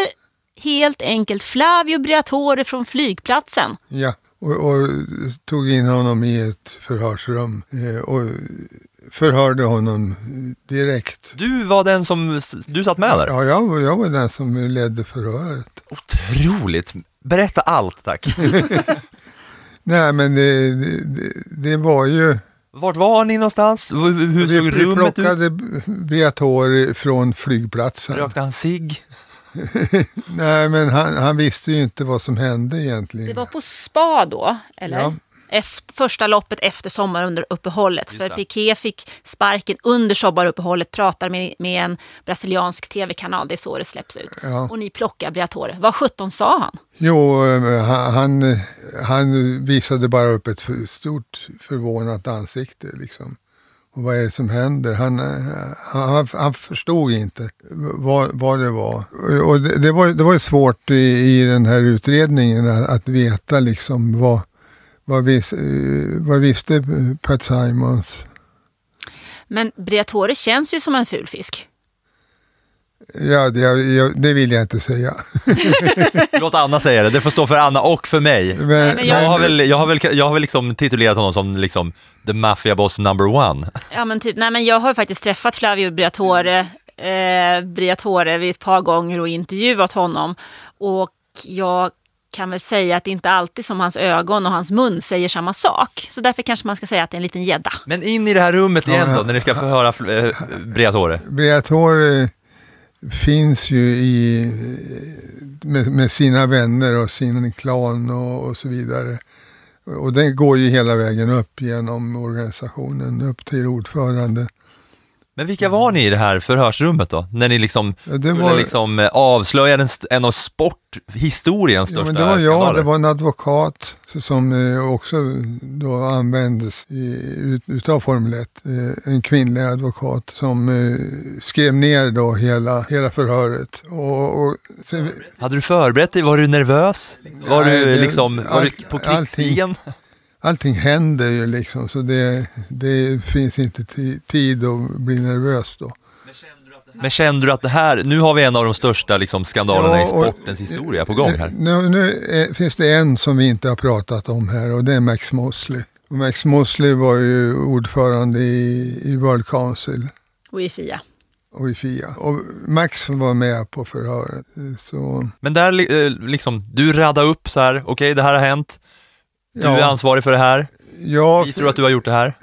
helt enkelt Flavio Briatore från flygplatsen. Ja, och, och tog in honom i ett förhörsrum eh, och förhörde honom direkt. Du var den som, du satt med där? Ja, jag, var- jag var den som ledde förhöret. Otroligt! Berätta allt tack. Nej, men det, det, det var ju... Vart var ni någonstans? Hur, hur vi, såg vi rummet ut? plockade Briatore från flygplatsen. Rökte han cigg? Nej, men han, han visste ju inte vad som hände egentligen. Det var på spa då, eller? Ja. Efter, första loppet efter sommaruppehållet. För. Piqué fick sparken under sommaruppehållet, pratar med, med en brasiliansk tv-kanal, det är så det släpps ut. Ja. Och ni plockar Briatore. Vad sjutton sa han? Jo, eh, han, han, visade bara upp ett stort förvånat ansikte. Liksom. Och vad är det som händer? Han, eh, han, han förstod inte vad, vad det var. Och det, det, var, det var svårt i, i den här utredningen att, att veta liksom vad, vad, vis, eh, vad visste Pat Simons. Men Briatore känns ju som en ful fisk. Ja, det, jag, det vill jag inte säga. Låt Anna säga det, det får stå för Anna och för mig. Men- men jag- jag... har väl, jag har väl, jag har väl liksom titulerat honom som liksom the mafia boss number one. Ja men typ, nej men jag har faktiskt träffat Flavio Briatore, eh, Briatore vid ett par gånger och intervjuat honom. Och jag kan väl säga att det inte alltid som hans ögon och hans mun säger samma sak. Så därför kanske man ska säga att det är en liten gädda. Men in i det här rummet igen då, när ni ska få höra äh, Briatore. Briatore finns ju i, med, med sina vänner och sin klan och, och så vidare. Och det går ju hela vägen upp genom organisationen, upp till ordförande. Men vilka var ni i det här förhörsrummet då? När ni liksom Ja, det var- liksom eh, avslöja den, st- en av sporthistoriens Ja, största men det var jag, det var en advokat som eh, också då användes i, ut, utav Formel 1. Eh, en kvinnlig advokat som skrev ner då hela, hela förhöret. Och, och sen, Hade du förberett dig? Var du nervös? Var Nej, du liksom var allt- du på krigsstigen? allting händer ju liksom så det, det finns inte ti- tid att bli nervös då. Men kände du att det här, nu har vi en av de största liksom, skandalerna Ja, i sportens historia på gång här. Nu, nu är, finns det en som vi inte har pratat om här och det är Max Mosley. Och Max Mosley var ju ordförande i, i World Council Och i Fia. och i FIA. Och Max var med på förhöret. Så, Men där eh, liksom, du radade upp så här, okej det här har hänt, du Ja. är ansvarig för det här, ja, vi tror att du har gjort det här.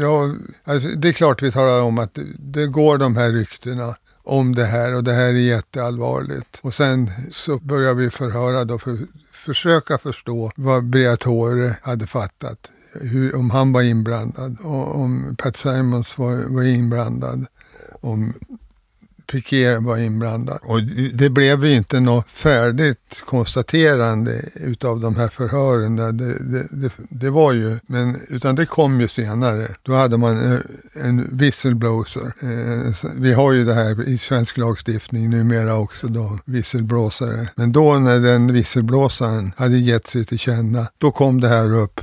ja, alltså, det är klart vi talar om att det, det går de här ryktena om det här och det här är jätteallvarligt. Och sen så börjar vi förhöra då för försöka förstå vad Briatore hade fattat. Hur, om han var inblandad, om Pat Simons var, var inblandad, om Piqué var inblandad. Och det blev ju inte något färdigt konstaterande utav de här förhören. Det, det, det, det var ju, men, utan det kom ju senare. Då hade man eh, en whistleblower. Eh, vi har ju det här i svensk lagstiftning numera också då, visselblåsare. Men då när den visselblåsaren hade gett sig till känna, då kom det här upp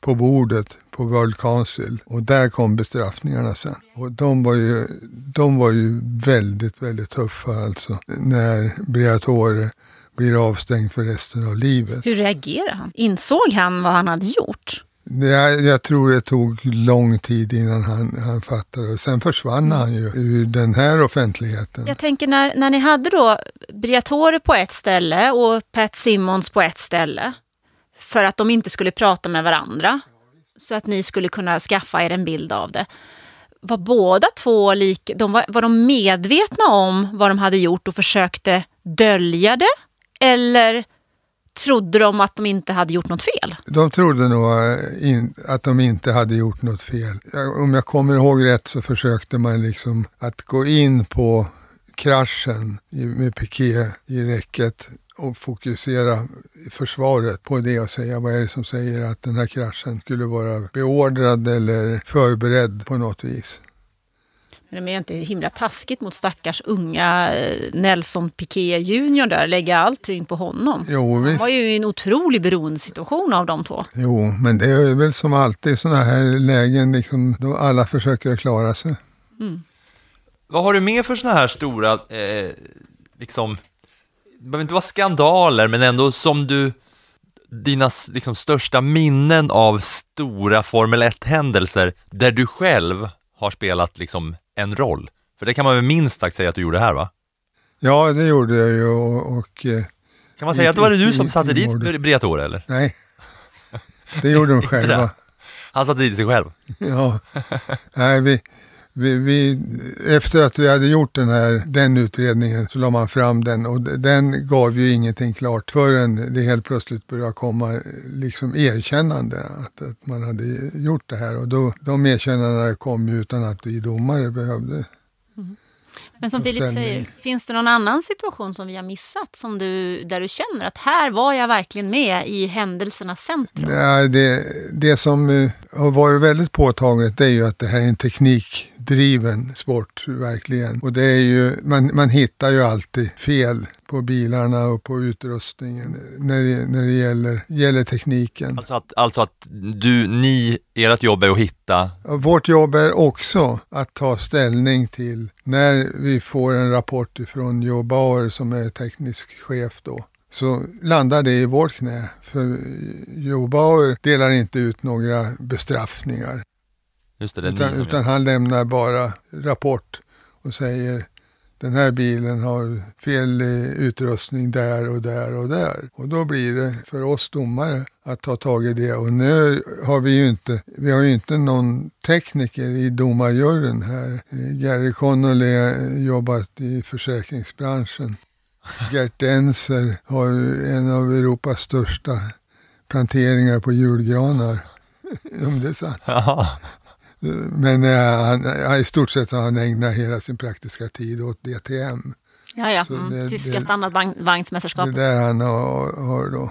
på bordet på World Council och där kom bestraffningarna sen. Och de var ju, de var ju väldigt, väldigt tuffa alltså. När Briatore blir avstängd för resten av livet. Hur reagerade han? Insåg han vad han hade gjort? Jag, jag tror det tog lång tid innan han, han fattade. Sen försvann han ju ur den här offentligheten. Jag tänker när, när ni hade då Briatore på ett ställe och Pat Simmons på ett ställe för att de inte skulle prata med varandra så att ni skulle kunna skaffa er en bild av det. Var båda två lik, de var, var de medvetna om vad de hade gjort och försökte dölja det? Eller trodde de att de inte hade gjort något fel? De trodde nog eh, in, att de inte hade gjort något fel. Jag, om jag kommer ihåg rätt så försökte man liksom att gå in på kraschen med piké i räcket och fokusera försvaret på det och säga vad är det som säger att den här kraschen skulle vara beordrad eller förberedd på något vis. Men det är inte himla taskigt mot stackars unga eh, Nelson Piqué Junior där, lägga all tyngd på honom. Jo, Han visst. var ju i en otrolig beroendesituation av de två. Jo, men det är väl som alltid i sådana här lägen, liksom, då alla försöker att klara sig. Vad har du med för sådana här stora, eh, liksom, det behöver inte vara skandaler, men ändå som du, dina liksom, största minnen av stora Formel 1-händelser där du själv har spelat liksom, en roll? För det kan man väl minst sagt säga att du gjorde här va? Ja, det gjorde jag ju och... och eh, Kan man säga att det var det i- du i- som satte i dit. Briatore eller? Nej, det gjorde de själva. Han satte dit sig själv? Ja, nej, vi, Vi, vi, efter att vi hade gjort den här den utredningen så la man fram den och den gav ju ingenting klart förrän det helt plötsligt började komma liksom erkännande att, att man hade gjort det här. Och då, de erkännandena kom ju utan att vi domare behövde Men som Filip säger, finns det någon annan situation som vi har missat som du, där du känner att här var jag verkligen med i händelsernas centrum? Nej, det, det som eh, har varit väldigt påtagligt det är ju att det här är en teknikdriven sport, verkligen. Och det är ju, man, man hittar ju alltid fel på bilarna och på utrustningen när det, när det gäller, gäller tekniken. Alltså att, alltså att du, ni, ert jobb är att hitta Vårt jobb är också att ta ställning till när vi får en rapport ifrån Joe Bauer som är teknisk chef då. Så landar det i vårt knä. För Joe Bauer delar inte ut några bestraffningar. Just det, Utan, utan han lämnar bara rapport och säger den här bilen har fel eh, utrustning där och där och där. Och då blir det för oss domare att ta tag i det. Och nu har vi ju inte, vi har ju inte någon tekniker i domarjuryn här. Eh, Gary Connolly har jobbat i försäkringsbranschen. Gert Denser har en av Europas största planteringar på julgranar. Om det är sant. Ja. Men eh, han, i stort sett har han ägnat hela sin praktiska tid åt DTM. Ja, ja. Mm. det- Tyska det- Det standardvagnsmästerskapet. är där han har, har då.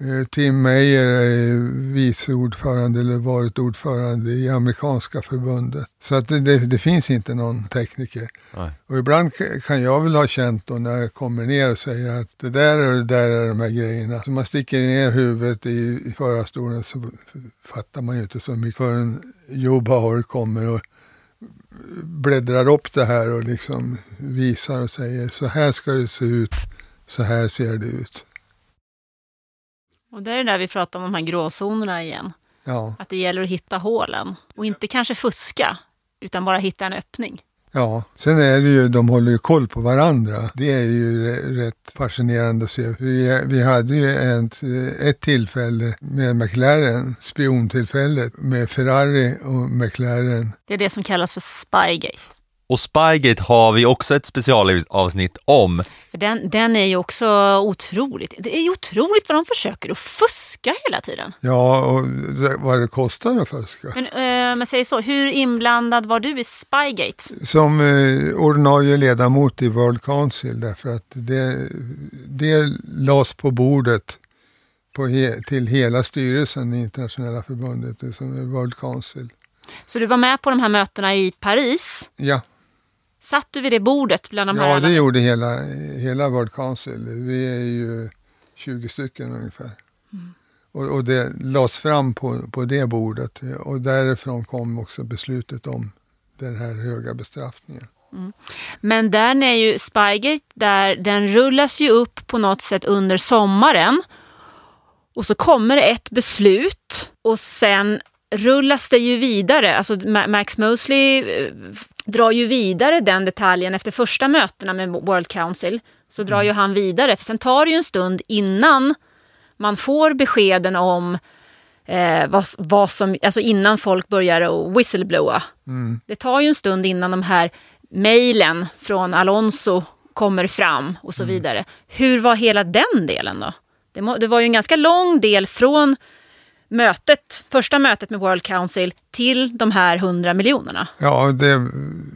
Eh, Tim Meyer är vice ordförande eller varit ordförande i amerikanska förbundet. Så att det, det, det finns inte någon tekniker. Nej. Och ibland kan jag väl ha känt då när jag kommer ner och säger att det där och det där är de här grejerna. Så man sticker ner huvudet i, i förarstolen så fattar man ju inte så mycket förrän Joe Bauer kommer och bläddrar upp det här och liksom visar och säger så här ska det se ut, så här ser det ut. Och det är det där vi pratar om, de här gråzonerna igen. Ja, Att det gäller att hitta hålen. Och inte kanske fuska, utan bara hitta en öppning. ja. Sen är det ju, de håller ju koll på varandra. Det är ju rätt fascinerande att se. Vi, vi hade ju ett, ett tillfälle med McLaren, spiontillfället med Ferrari och McLaren. Det är det som kallas för Spygate. Och Spygate har vi också ett specialavsnitt om. För den, den är ju också otroligt, det är ju otroligt vad de försöker att fuska hela tiden. Ja, och det, vad det kostar att fuska. Men eh, men säg så, hur inblandad var du i Spygate? som eh, ordinarie ledamot i World Council därför att det, det lades på bordet på he, till hela styrelsen i internationella förbundet, det som är World Council. Så du var med på de här mötena i Paris. Ja, Satt du vid det bordet bland de här ja det gjorde hela, hela World Council. Vi är ju 20 stycken ungefär. Och, och det lades fram på, på det bordet och därifrån kom också beslutet om den här höga bestraffningen. Men den är ju Spygate, där, den rullas ju upp på något sätt under sommaren. Och så kommer det ett beslut och sen rullas det ju vidare. Alltså Ma- Max Mosley eh, drar ju vidare den detaljen efter första mötena med World Council. Så drar ju han vidare, för sen tar det ju en stund innan man får beskeden om eh, vad, vad som, alltså innan folk börjar att whistleblowa. Mm. Det tar ju en stund innan de här mejlen från Alonso kommer fram och så vidare. Hur var hela den delen då? Det, må, det var ju en ganska lång del från mötet, första mötet med World Council till de här 100 miljonerna. Ja, det,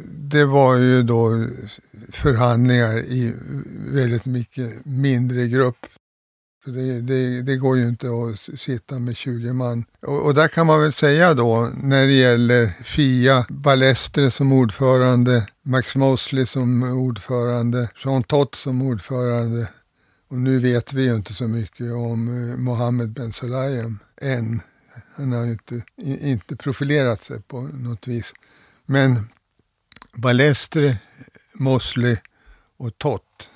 det var ju då förhandlingar i väldigt mycket mindre grupp. Det, det, det går ju inte att sitta med 20 man. Och, och där kan man väl säga då, när det gäller Fia, Balestre som ordförande, Max Mosley som ordförande, Jean Tott som ordförande. Och nu vet vi ju inte så mycket om eh, Mohammed Ben Salayem än. Han har ju inte, inte profilerat sig på något vis. Men Balestre, Mosley och Tott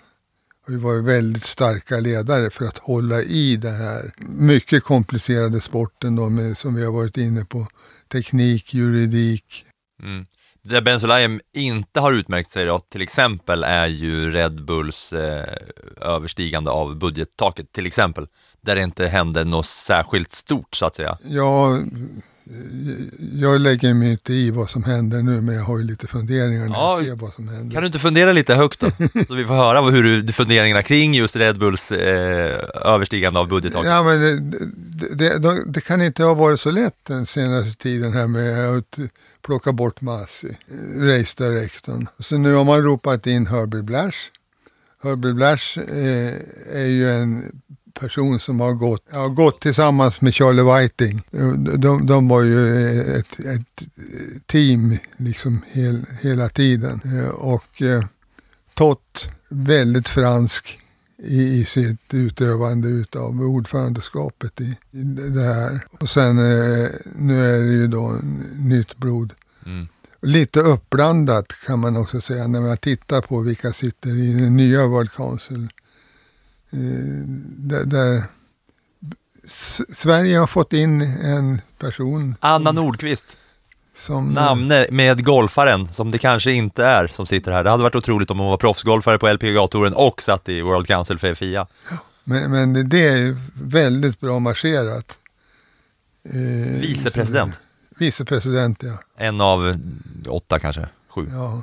har ju varit väldigt starka ledare för att hålla i den här mycket komplicerade sporten då med, som vi har varit inne på. Teknik, juridik. Mm. Där Ben inte har utmärkt sig då, till exempel, är ju Red Bulls eh, överstigande av budgettaket, till exempel. Där det inte hände något särskilt stort, så att säga. Ja, jag lägger mig inte i vad som händer nu, men jag har ju lite funderingar när Ja, jag ser vad som händer. Kan du inte fundera lite högt då? Så vi får höra hur du, funderingarna kring just Red Bulls eh, överstigande av budgettaket. Ja, men det, det, det, det kan inte ha varit så lätt den senaste tiden här med att plocka bort Masi, race directorn. Så nu har man ropat in Herbie Blash. Herbie Blash eh, är ju en person som har gått, har gått tillsammans med Charlie Whiting. De, de var ju ett, ett team liksom hel, hela tiden. Eh, Och eh, Tott, väldigt fransk i, i sitt utövande utav ordförandeskapet i, i det här. Och sen eh, nu är det ju då nytt blod. Mm. Lite uppblandat kan man också säga när man tittar på vilka sitter i den nya World Council. Eh, där, där Sverige har fått in en person Anna Nordqvist, som... namne med golfaren, som det kanske inte är, som sitter här. Det hade varit otroligt om hon var proffsgolfare på LPGA-touren och satt i World Council för FIA. Men, men det är ju väldigt bra marscherat. Eh, Vicepresident. Vicepresident, ja. En av åtta kanske, sju. ja.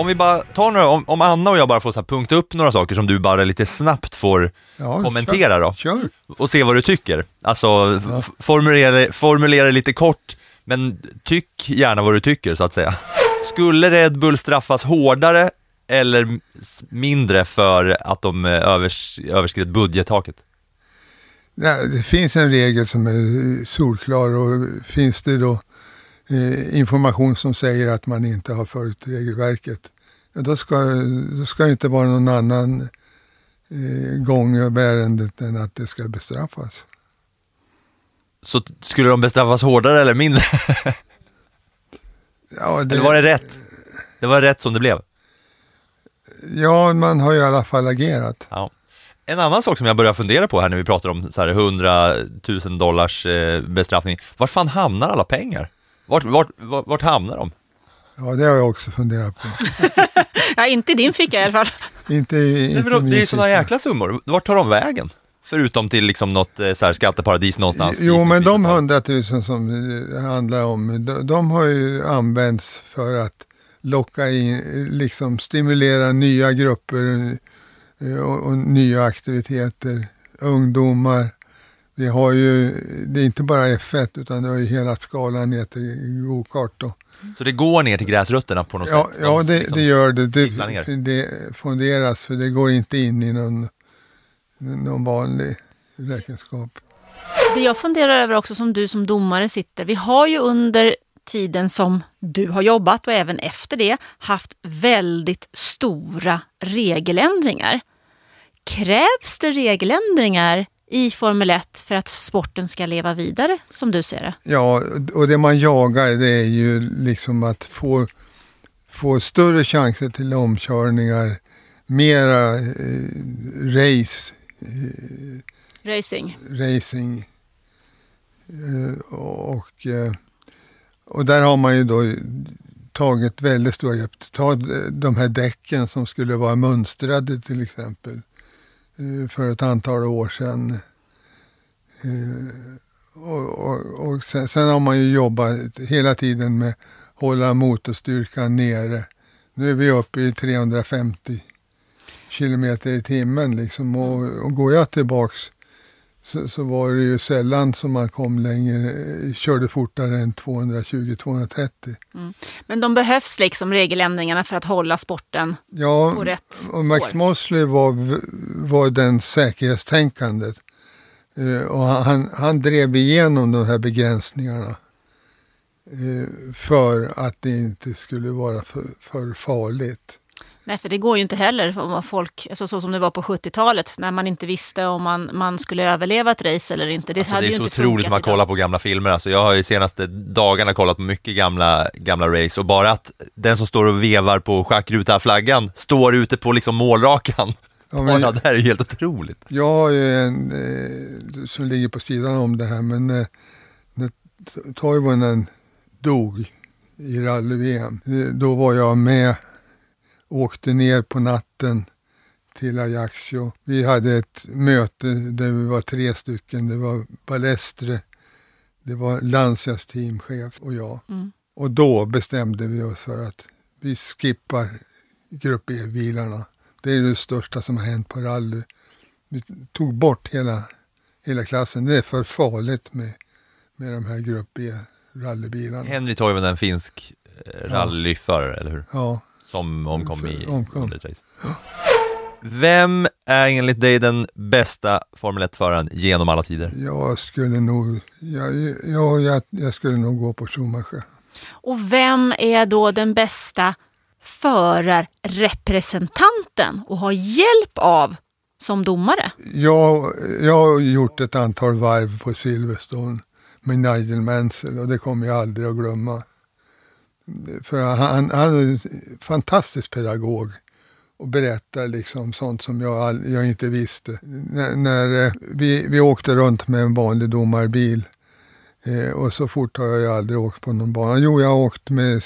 Om vi bara tar några, om, om Anna och jag bara får så punkta upp några saker som du bara lite snabbt får Ja, kommentera då. Kör. Och se vad du tycker. Alltså, f- formulera, formulera lite kort, men tyck gärna vad du tycker så att säga. Skulle Red Bull straffas hårdare eller mindre för att de eh, övers, överskred budgettaket? Nej, det finns en regel som är solklar och finns det då eh, information som säger att man inte har följt regelverket, då, ska, då ska det inte vara någon annan eh, gång av ärendet än att det ska bestraffas. Så skulle de bestraffas hårdare eller mindre? Ja, det, Eller var det rätt? Det var rätt som det blev. ja, man har ju i alla fall agerat. Ja. En annan sak som jag börjar fundera på här när vi pratar om så här 100 000 dollars eh, bestraffning. Var fan hamnar alla pengar? Vart, vart, vart, vart hamnar de? Ja, det har jag också funderat på. Ja, inte i din ficka i alla fall. inte, i- Nej, inte de, min det är ju sådana jäkla summor. Vart tar de vägen? Förutom till liksom något eh, så här skatteparadis någonstans. Jo, men de hundratusen som det handlar om, de, de har ju använts för att locka in, liksom stimulera nya grupper eh, och, och nya aktiviteter. Ungdomar. Vi har ju, det är inte bara F1 utan det har ju hela skalan ner till go-kart då. Så det går ner till gräsrötterna på något Ja, sätt? Ja det, liksom det gör det. Det, det fonderas för det går inte in i någon, någon vanlig räkenskap. Det jag funderar över också som du som domare sitter. Vi har ju under tiden som du har jobbat och även efter det haft väldigt stora regeländringar. Krävs det regeländringar i Formel 1 för att sporten ska leva vidare som du ser det? Ja, och det man jagar det är ju liksom att få, få större chanser till omkörningar, mera eh, race, Racing. racing. Eh, och, eh, och där har man ju då tagit väldigt stora grepp. Ta de här däcken som skulle vara mönstrade till exempel eh, Eh, för ett antal år sedan. Eh, och, och, och sen, sen har man ju jobbat hela tiden med att hålla motorstyrkan nere. Nu är vi uppe i 350 kilometer i timmen liksom. Och, och går jag tillbaks så, så var det ju sällan som man kom längre, eh, körde fortare än 220-230. Mm. Men de behövs liksom regeländringarna för att hålla sporten Ja, på rätt och Max spår. Mosley var, var den säkerhetstänkandet. Eh, och han, han drev igenom de här begränsningarna. eh, för att det inte skulle vara för, för farligt. Nej, för det går ju inte heller om folk, alltså så som det var på 70-talet, när man inte visste om man, man skulle överleva ett race eller inte. Det Alltså, hade det är ju så inte otroligt man kollar på gamla filmer. Alltså, jag har ju senaste dagarna kollat på mycket gamla, gamla race och bara att den som står och vevar på schackruta flaggan står ute på liksom målrakan. Ja, men- Bara det här är ju helt otroligt. Jag har ju en eh, som ligger på sidan om det här, men eh, när Toivonen dog i rally-VM, eh, då var jag med, åkte ner på natten till Ajaccio. Vi hade ett möte där vi var tre stycken. Det var Balestre, det var Lancias teamchef och jag. Mm. Och då bestämde vi oss för att vi skippar Grupp E-bilarna. Det är det största som har hänt på rally. Vi tog bort hela, hela klassen. Det är för farligt med, med de här Grupp E-rallybilarna. Henry Toivonen, en finsk rallyförare, eller hur? Ja. Som omkom i Omkom. race. Vem är enligt dig den bästa Formel 1-föraren genom alla tider? Jag skulle nog, jag, jag, jag, jag skulle nog gå på Schumacher. Och vem är då den bästa förarrepresentanten och ha hjälp av som domare? Jag, jag har gjort ett antal varv på Silverstone med Nigel Mansell och det kommer jag aldrig att glömma. För han, han är en fantastisk pedagog och berättar liksom sånt som jag, all, jag inte visste. När, när eh, vi, vi åkte runt med en vanlig domarbil eh, och så fort har jag aldrig åkt på någon bana. Jo, jag har åkt med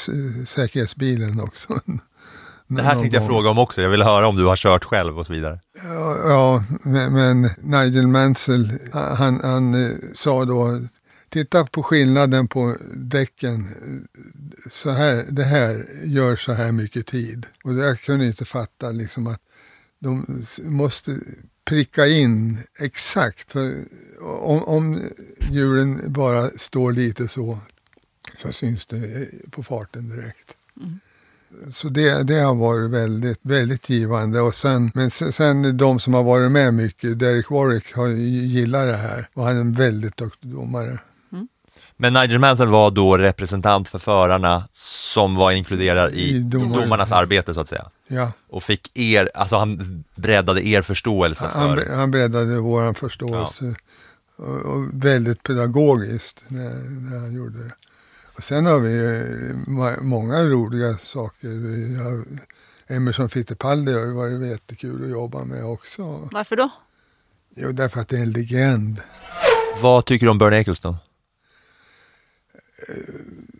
säkerhetsbilen också. Det här tänkte jag fråga om också. Jag vill höra om du har kört själv och så vidare. Ja, ja men, men Nigel Mansell, han, han eh, sa då, titta på skillnaden på däcken. Så här, det här gör så här mycket tid. Och jag kunde inte fatta liksom att de måste pricka in exakt. För om, om hjulen bara står lite så, så syns det på farten direkt. Så det, det har varit väldigt, väldigt givande. Och sen, men sen, de som har varit med mycket, Derek Warwick har gillat det här och han är en väldigt duktig domare. Men Nigel Mansell var då representant för förarna som var inkluderad i, I domar- domarnas arbete så att säga. Ja. Och fick er, alltså han breddade er förståelse Han, för... han breddade vår förståelse och, och väldigt pedagogiskt när, när han gjorde det. Och sen har vi många roliga saker. Vi har, Emerson Fittipaldi har ju varit jättekul att jobba med också. Varför då? Jo, därför att det är en legend. Vad tycker du om Bernie Ecclestone?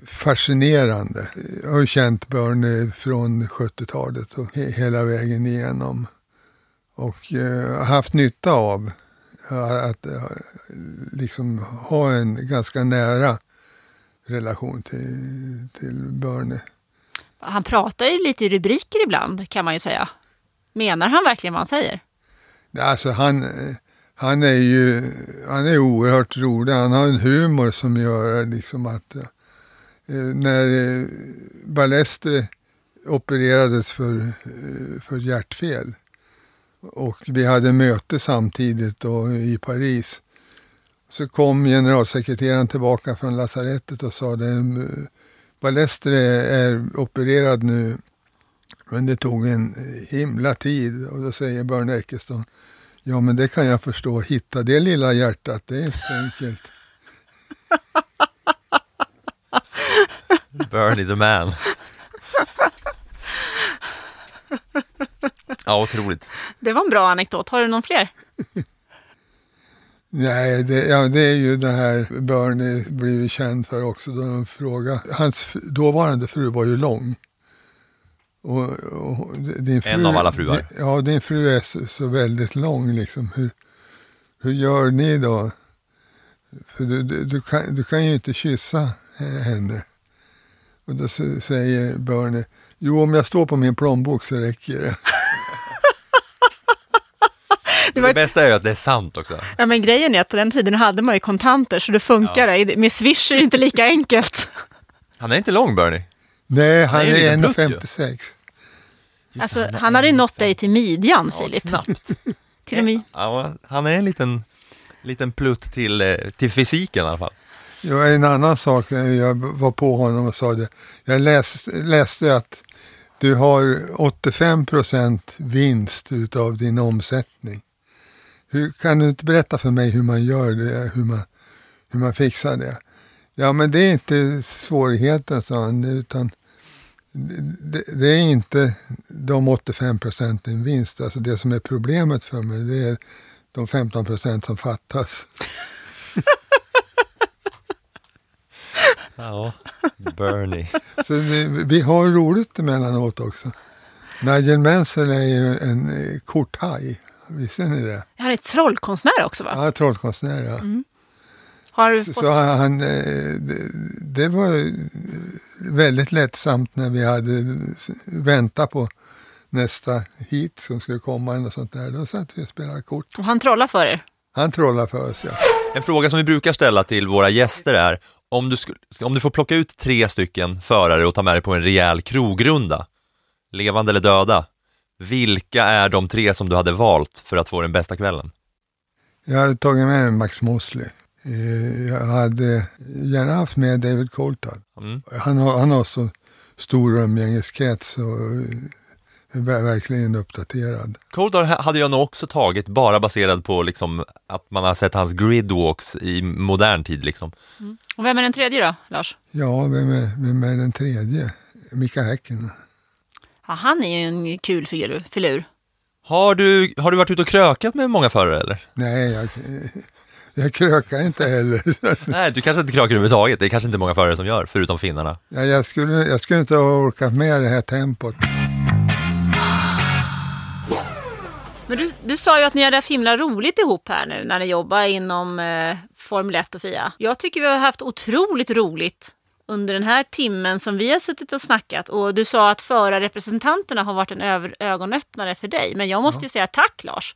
Fascinerande. Jag har känt Bernie från 70-talet och he- hela vägen igenom. Och eh, haft nytta av att eh, liksom ha en ganska nära relation till, till Bernie. Han pratar ju lite i rubriker ibland kan man ju säga. Menar han verkligen vad han säger? Alltså han, eh, han är ju han är oerhört rolig. Han har en humor som gör liksom att eh, när eh, Balestre opererades för, eh, för hjärtfel och vi hade möte samtidigt då i Paris så kom generalsekreteraren tillbaka från lasarettet och sa det Balestre är opererad nu men det tog en himla tid och då säger Börne Eckeston Ja men det kan jag förstå, hitta det lilla hjärtat, det är inte enkelt. Bernie the man. Ja, otroligt. Det var en bra anekdot. Har du någon fler? Nej, det, ja, det är ju det här Bernie blivit känd för också. Då de frågar. Hans dåvarande fru var ju lång. Och, och din fru, En av alla fruar. Din, ja, din fru är så, så väldigt lång liksom. Hur, hur gör ni då? För du, du, du, kan, du kan ju inte kyssa henne. Och då säger Bernie, jo om jag står på min plånbok så räcker det. Det, bästa är ju att det är sant också. Ja, men grejen är att på den tiden hade man ju kontanter så det funkar. det. Med Swish är det inte lika enkelt. Han är inte lång Bernie. Nej, han en är liten plutt 1,56. Alltså, han hade ju nått dig till midjan, Filip. Knappt. Till och med. Ja, han är en liten, liten plutt till, eh, till fysiken i alla fall. Jo, en annan sak, eh, jag var på honom och sa det. Jag läste, läste att du har 85 procent vinst utav din omsättning. Hur, kan du inte berätta för mig hur man gör det, hur man, hur man fixar det? Ja, men det är inte svårigheten, sa han, utan det, det är inte de 85 procenten vinst. Alltså det som är problemet för mig, det är de 15 procent som fattas. Ja, Bernie. Så det, vi har roligt emellanåt också. Nigel Mansell är ju en eh, korthaj. Visste ni det? Han är trollkonstnär också va? Ja, trollkonstnär ja. Mm. Har du Så, fått... så han, eh, det, det var väldigt lättsamt när vi hade väntat på nästa hit som skulle komma eller sånt där. Då satt vi och spelade kort. Och han trollar för er? Han trollade för oss ja. En fråga som vi brukar ställa till våra gäster är, om du, om du får plocka ut tre stycken förare och ta med dig på en rejäl krogrunda, levande eller döda, vilka är de tre som du hade valt för att få den bästa kvällen? Jag hade tagit med Max Mosley. Eh, Jag hade gärna haft med David Coulthard. Mm. Han, har, han har så stor umgängeskrets och är ver- verkligen uppdaterad. Coldar hade jag nog också tagit bara baserad på liksom att man har sett hans gridwalks i modern tid liksom. Och vem är den tredje då, Lars? Ja, vem är, vem är den tredje? Mika Häkkinen. Ja, han är ju en kul figur, filur. Har du, har du varit ute och krökat med många förare eller? Nej, jag, jag krökar inte heller. Nej, du kanske inte krökar överhuvudtaget. Det är kanske inte många förare som gör, förutom finnarna. Ja, jag, skulle, jag skulle inte ha orkat med det här tempot. Men du, du sa ju att ni hade haft himla roligt ihop här nu när ni jobbar inom eh, Formel 1 och FIA. Jag tycker vi har haft otroligt roligt under den här timmen som vi har suttit och snackat. Och du sa att förarrepresentanterna har varit en över- ögonöppnare för dig. Men jag måste ju säga tack Lars.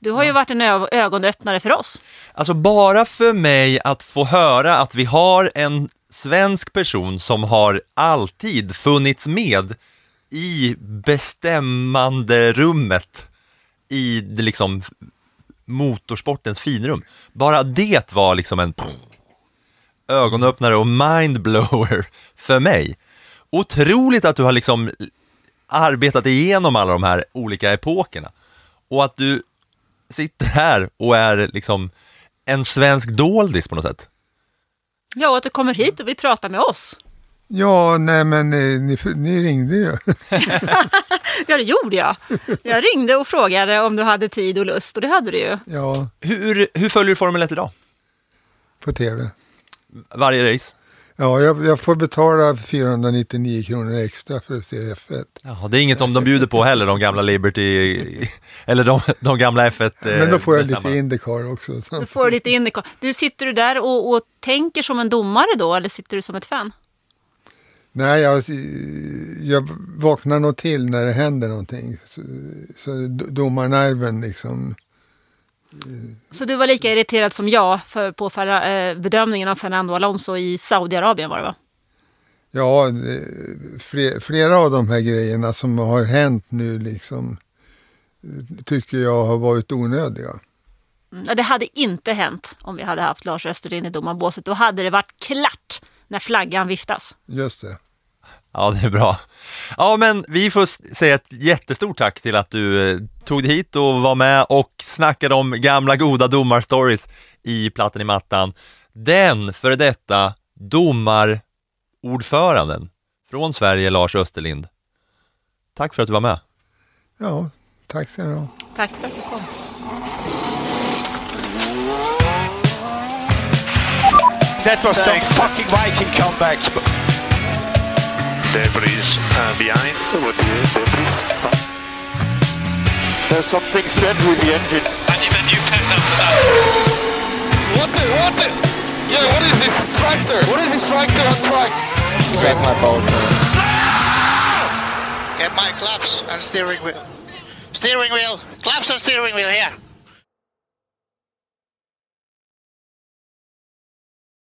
Du har ju varit en ö- ögonöppnare för oss. Alltså bara för mig att få höra att vi har en svensk person som har alltid funnits med i bestämmande rummet i det liksom motorsportens finrum. Bara det var liksom en ögonöppnare och mindblower för mig. Otroligt att du har liksom arbetat igenom alla de här olika epokerna och att du sitter här och är liksom en svensk doldis på något sätt. Ja, och att du kommer hit och vi pratar med oss. Ja, nej men eh, ni, ni ringde ju. Ja, det gjorde jag. Jag ringde och frågade om du hade tid och lust och det hade du ju. Ja, Hur, hur följer du Formel 1 idag? på tv. Varje race? Ja, jag, jag får betala 499 kronor extra för att se F1. Ja, det är inget som de bjuder på heller, de gamla Liberty, eller de, de gamla F1 eh, Men då får jag bestämmarna. lite Indycar också. Du får lite Indycar. Du sitter du där och, och tänker som en domare då eller sitter du som ett fan? Nej, jag, jag vaknar nog till när det händer någonting. Så, så domarnerven liksom. Så du var lika irriterad som jag för, på förra, eh, bedömningen av Fernando Alonso i Saudiarabien var det va? Ja, flera av de här grejerna som har hänt nu liksom eh, tycker jag har varit onödiga. Mm, ja, Det hade inte hänt om vi hade haft Lars Österlind i domarbåset. Då hade det varit klart när flaggan viftas. Just det. Ja, det är bra. Ja, men vi får säga ett jättestort tack till att du eh, tog dig hit och var med och snackade om gamla goda domarstories i Platten i mattan. Den före detta domarordföranden från Sverige, Lars Österlind. Tack för att du var med. Ja, tack ska du ha. Tack för att du kom. That was some fucking Viking comeback. Debris uh, behind. There's something strange with the engine. And you've a new pet after that. What the, what the? Yeah, what is this tractor? What is this tractor on track? Set my bolts man. Get my claps and steering wheel. Steering wheel. Claps and steering wheel here.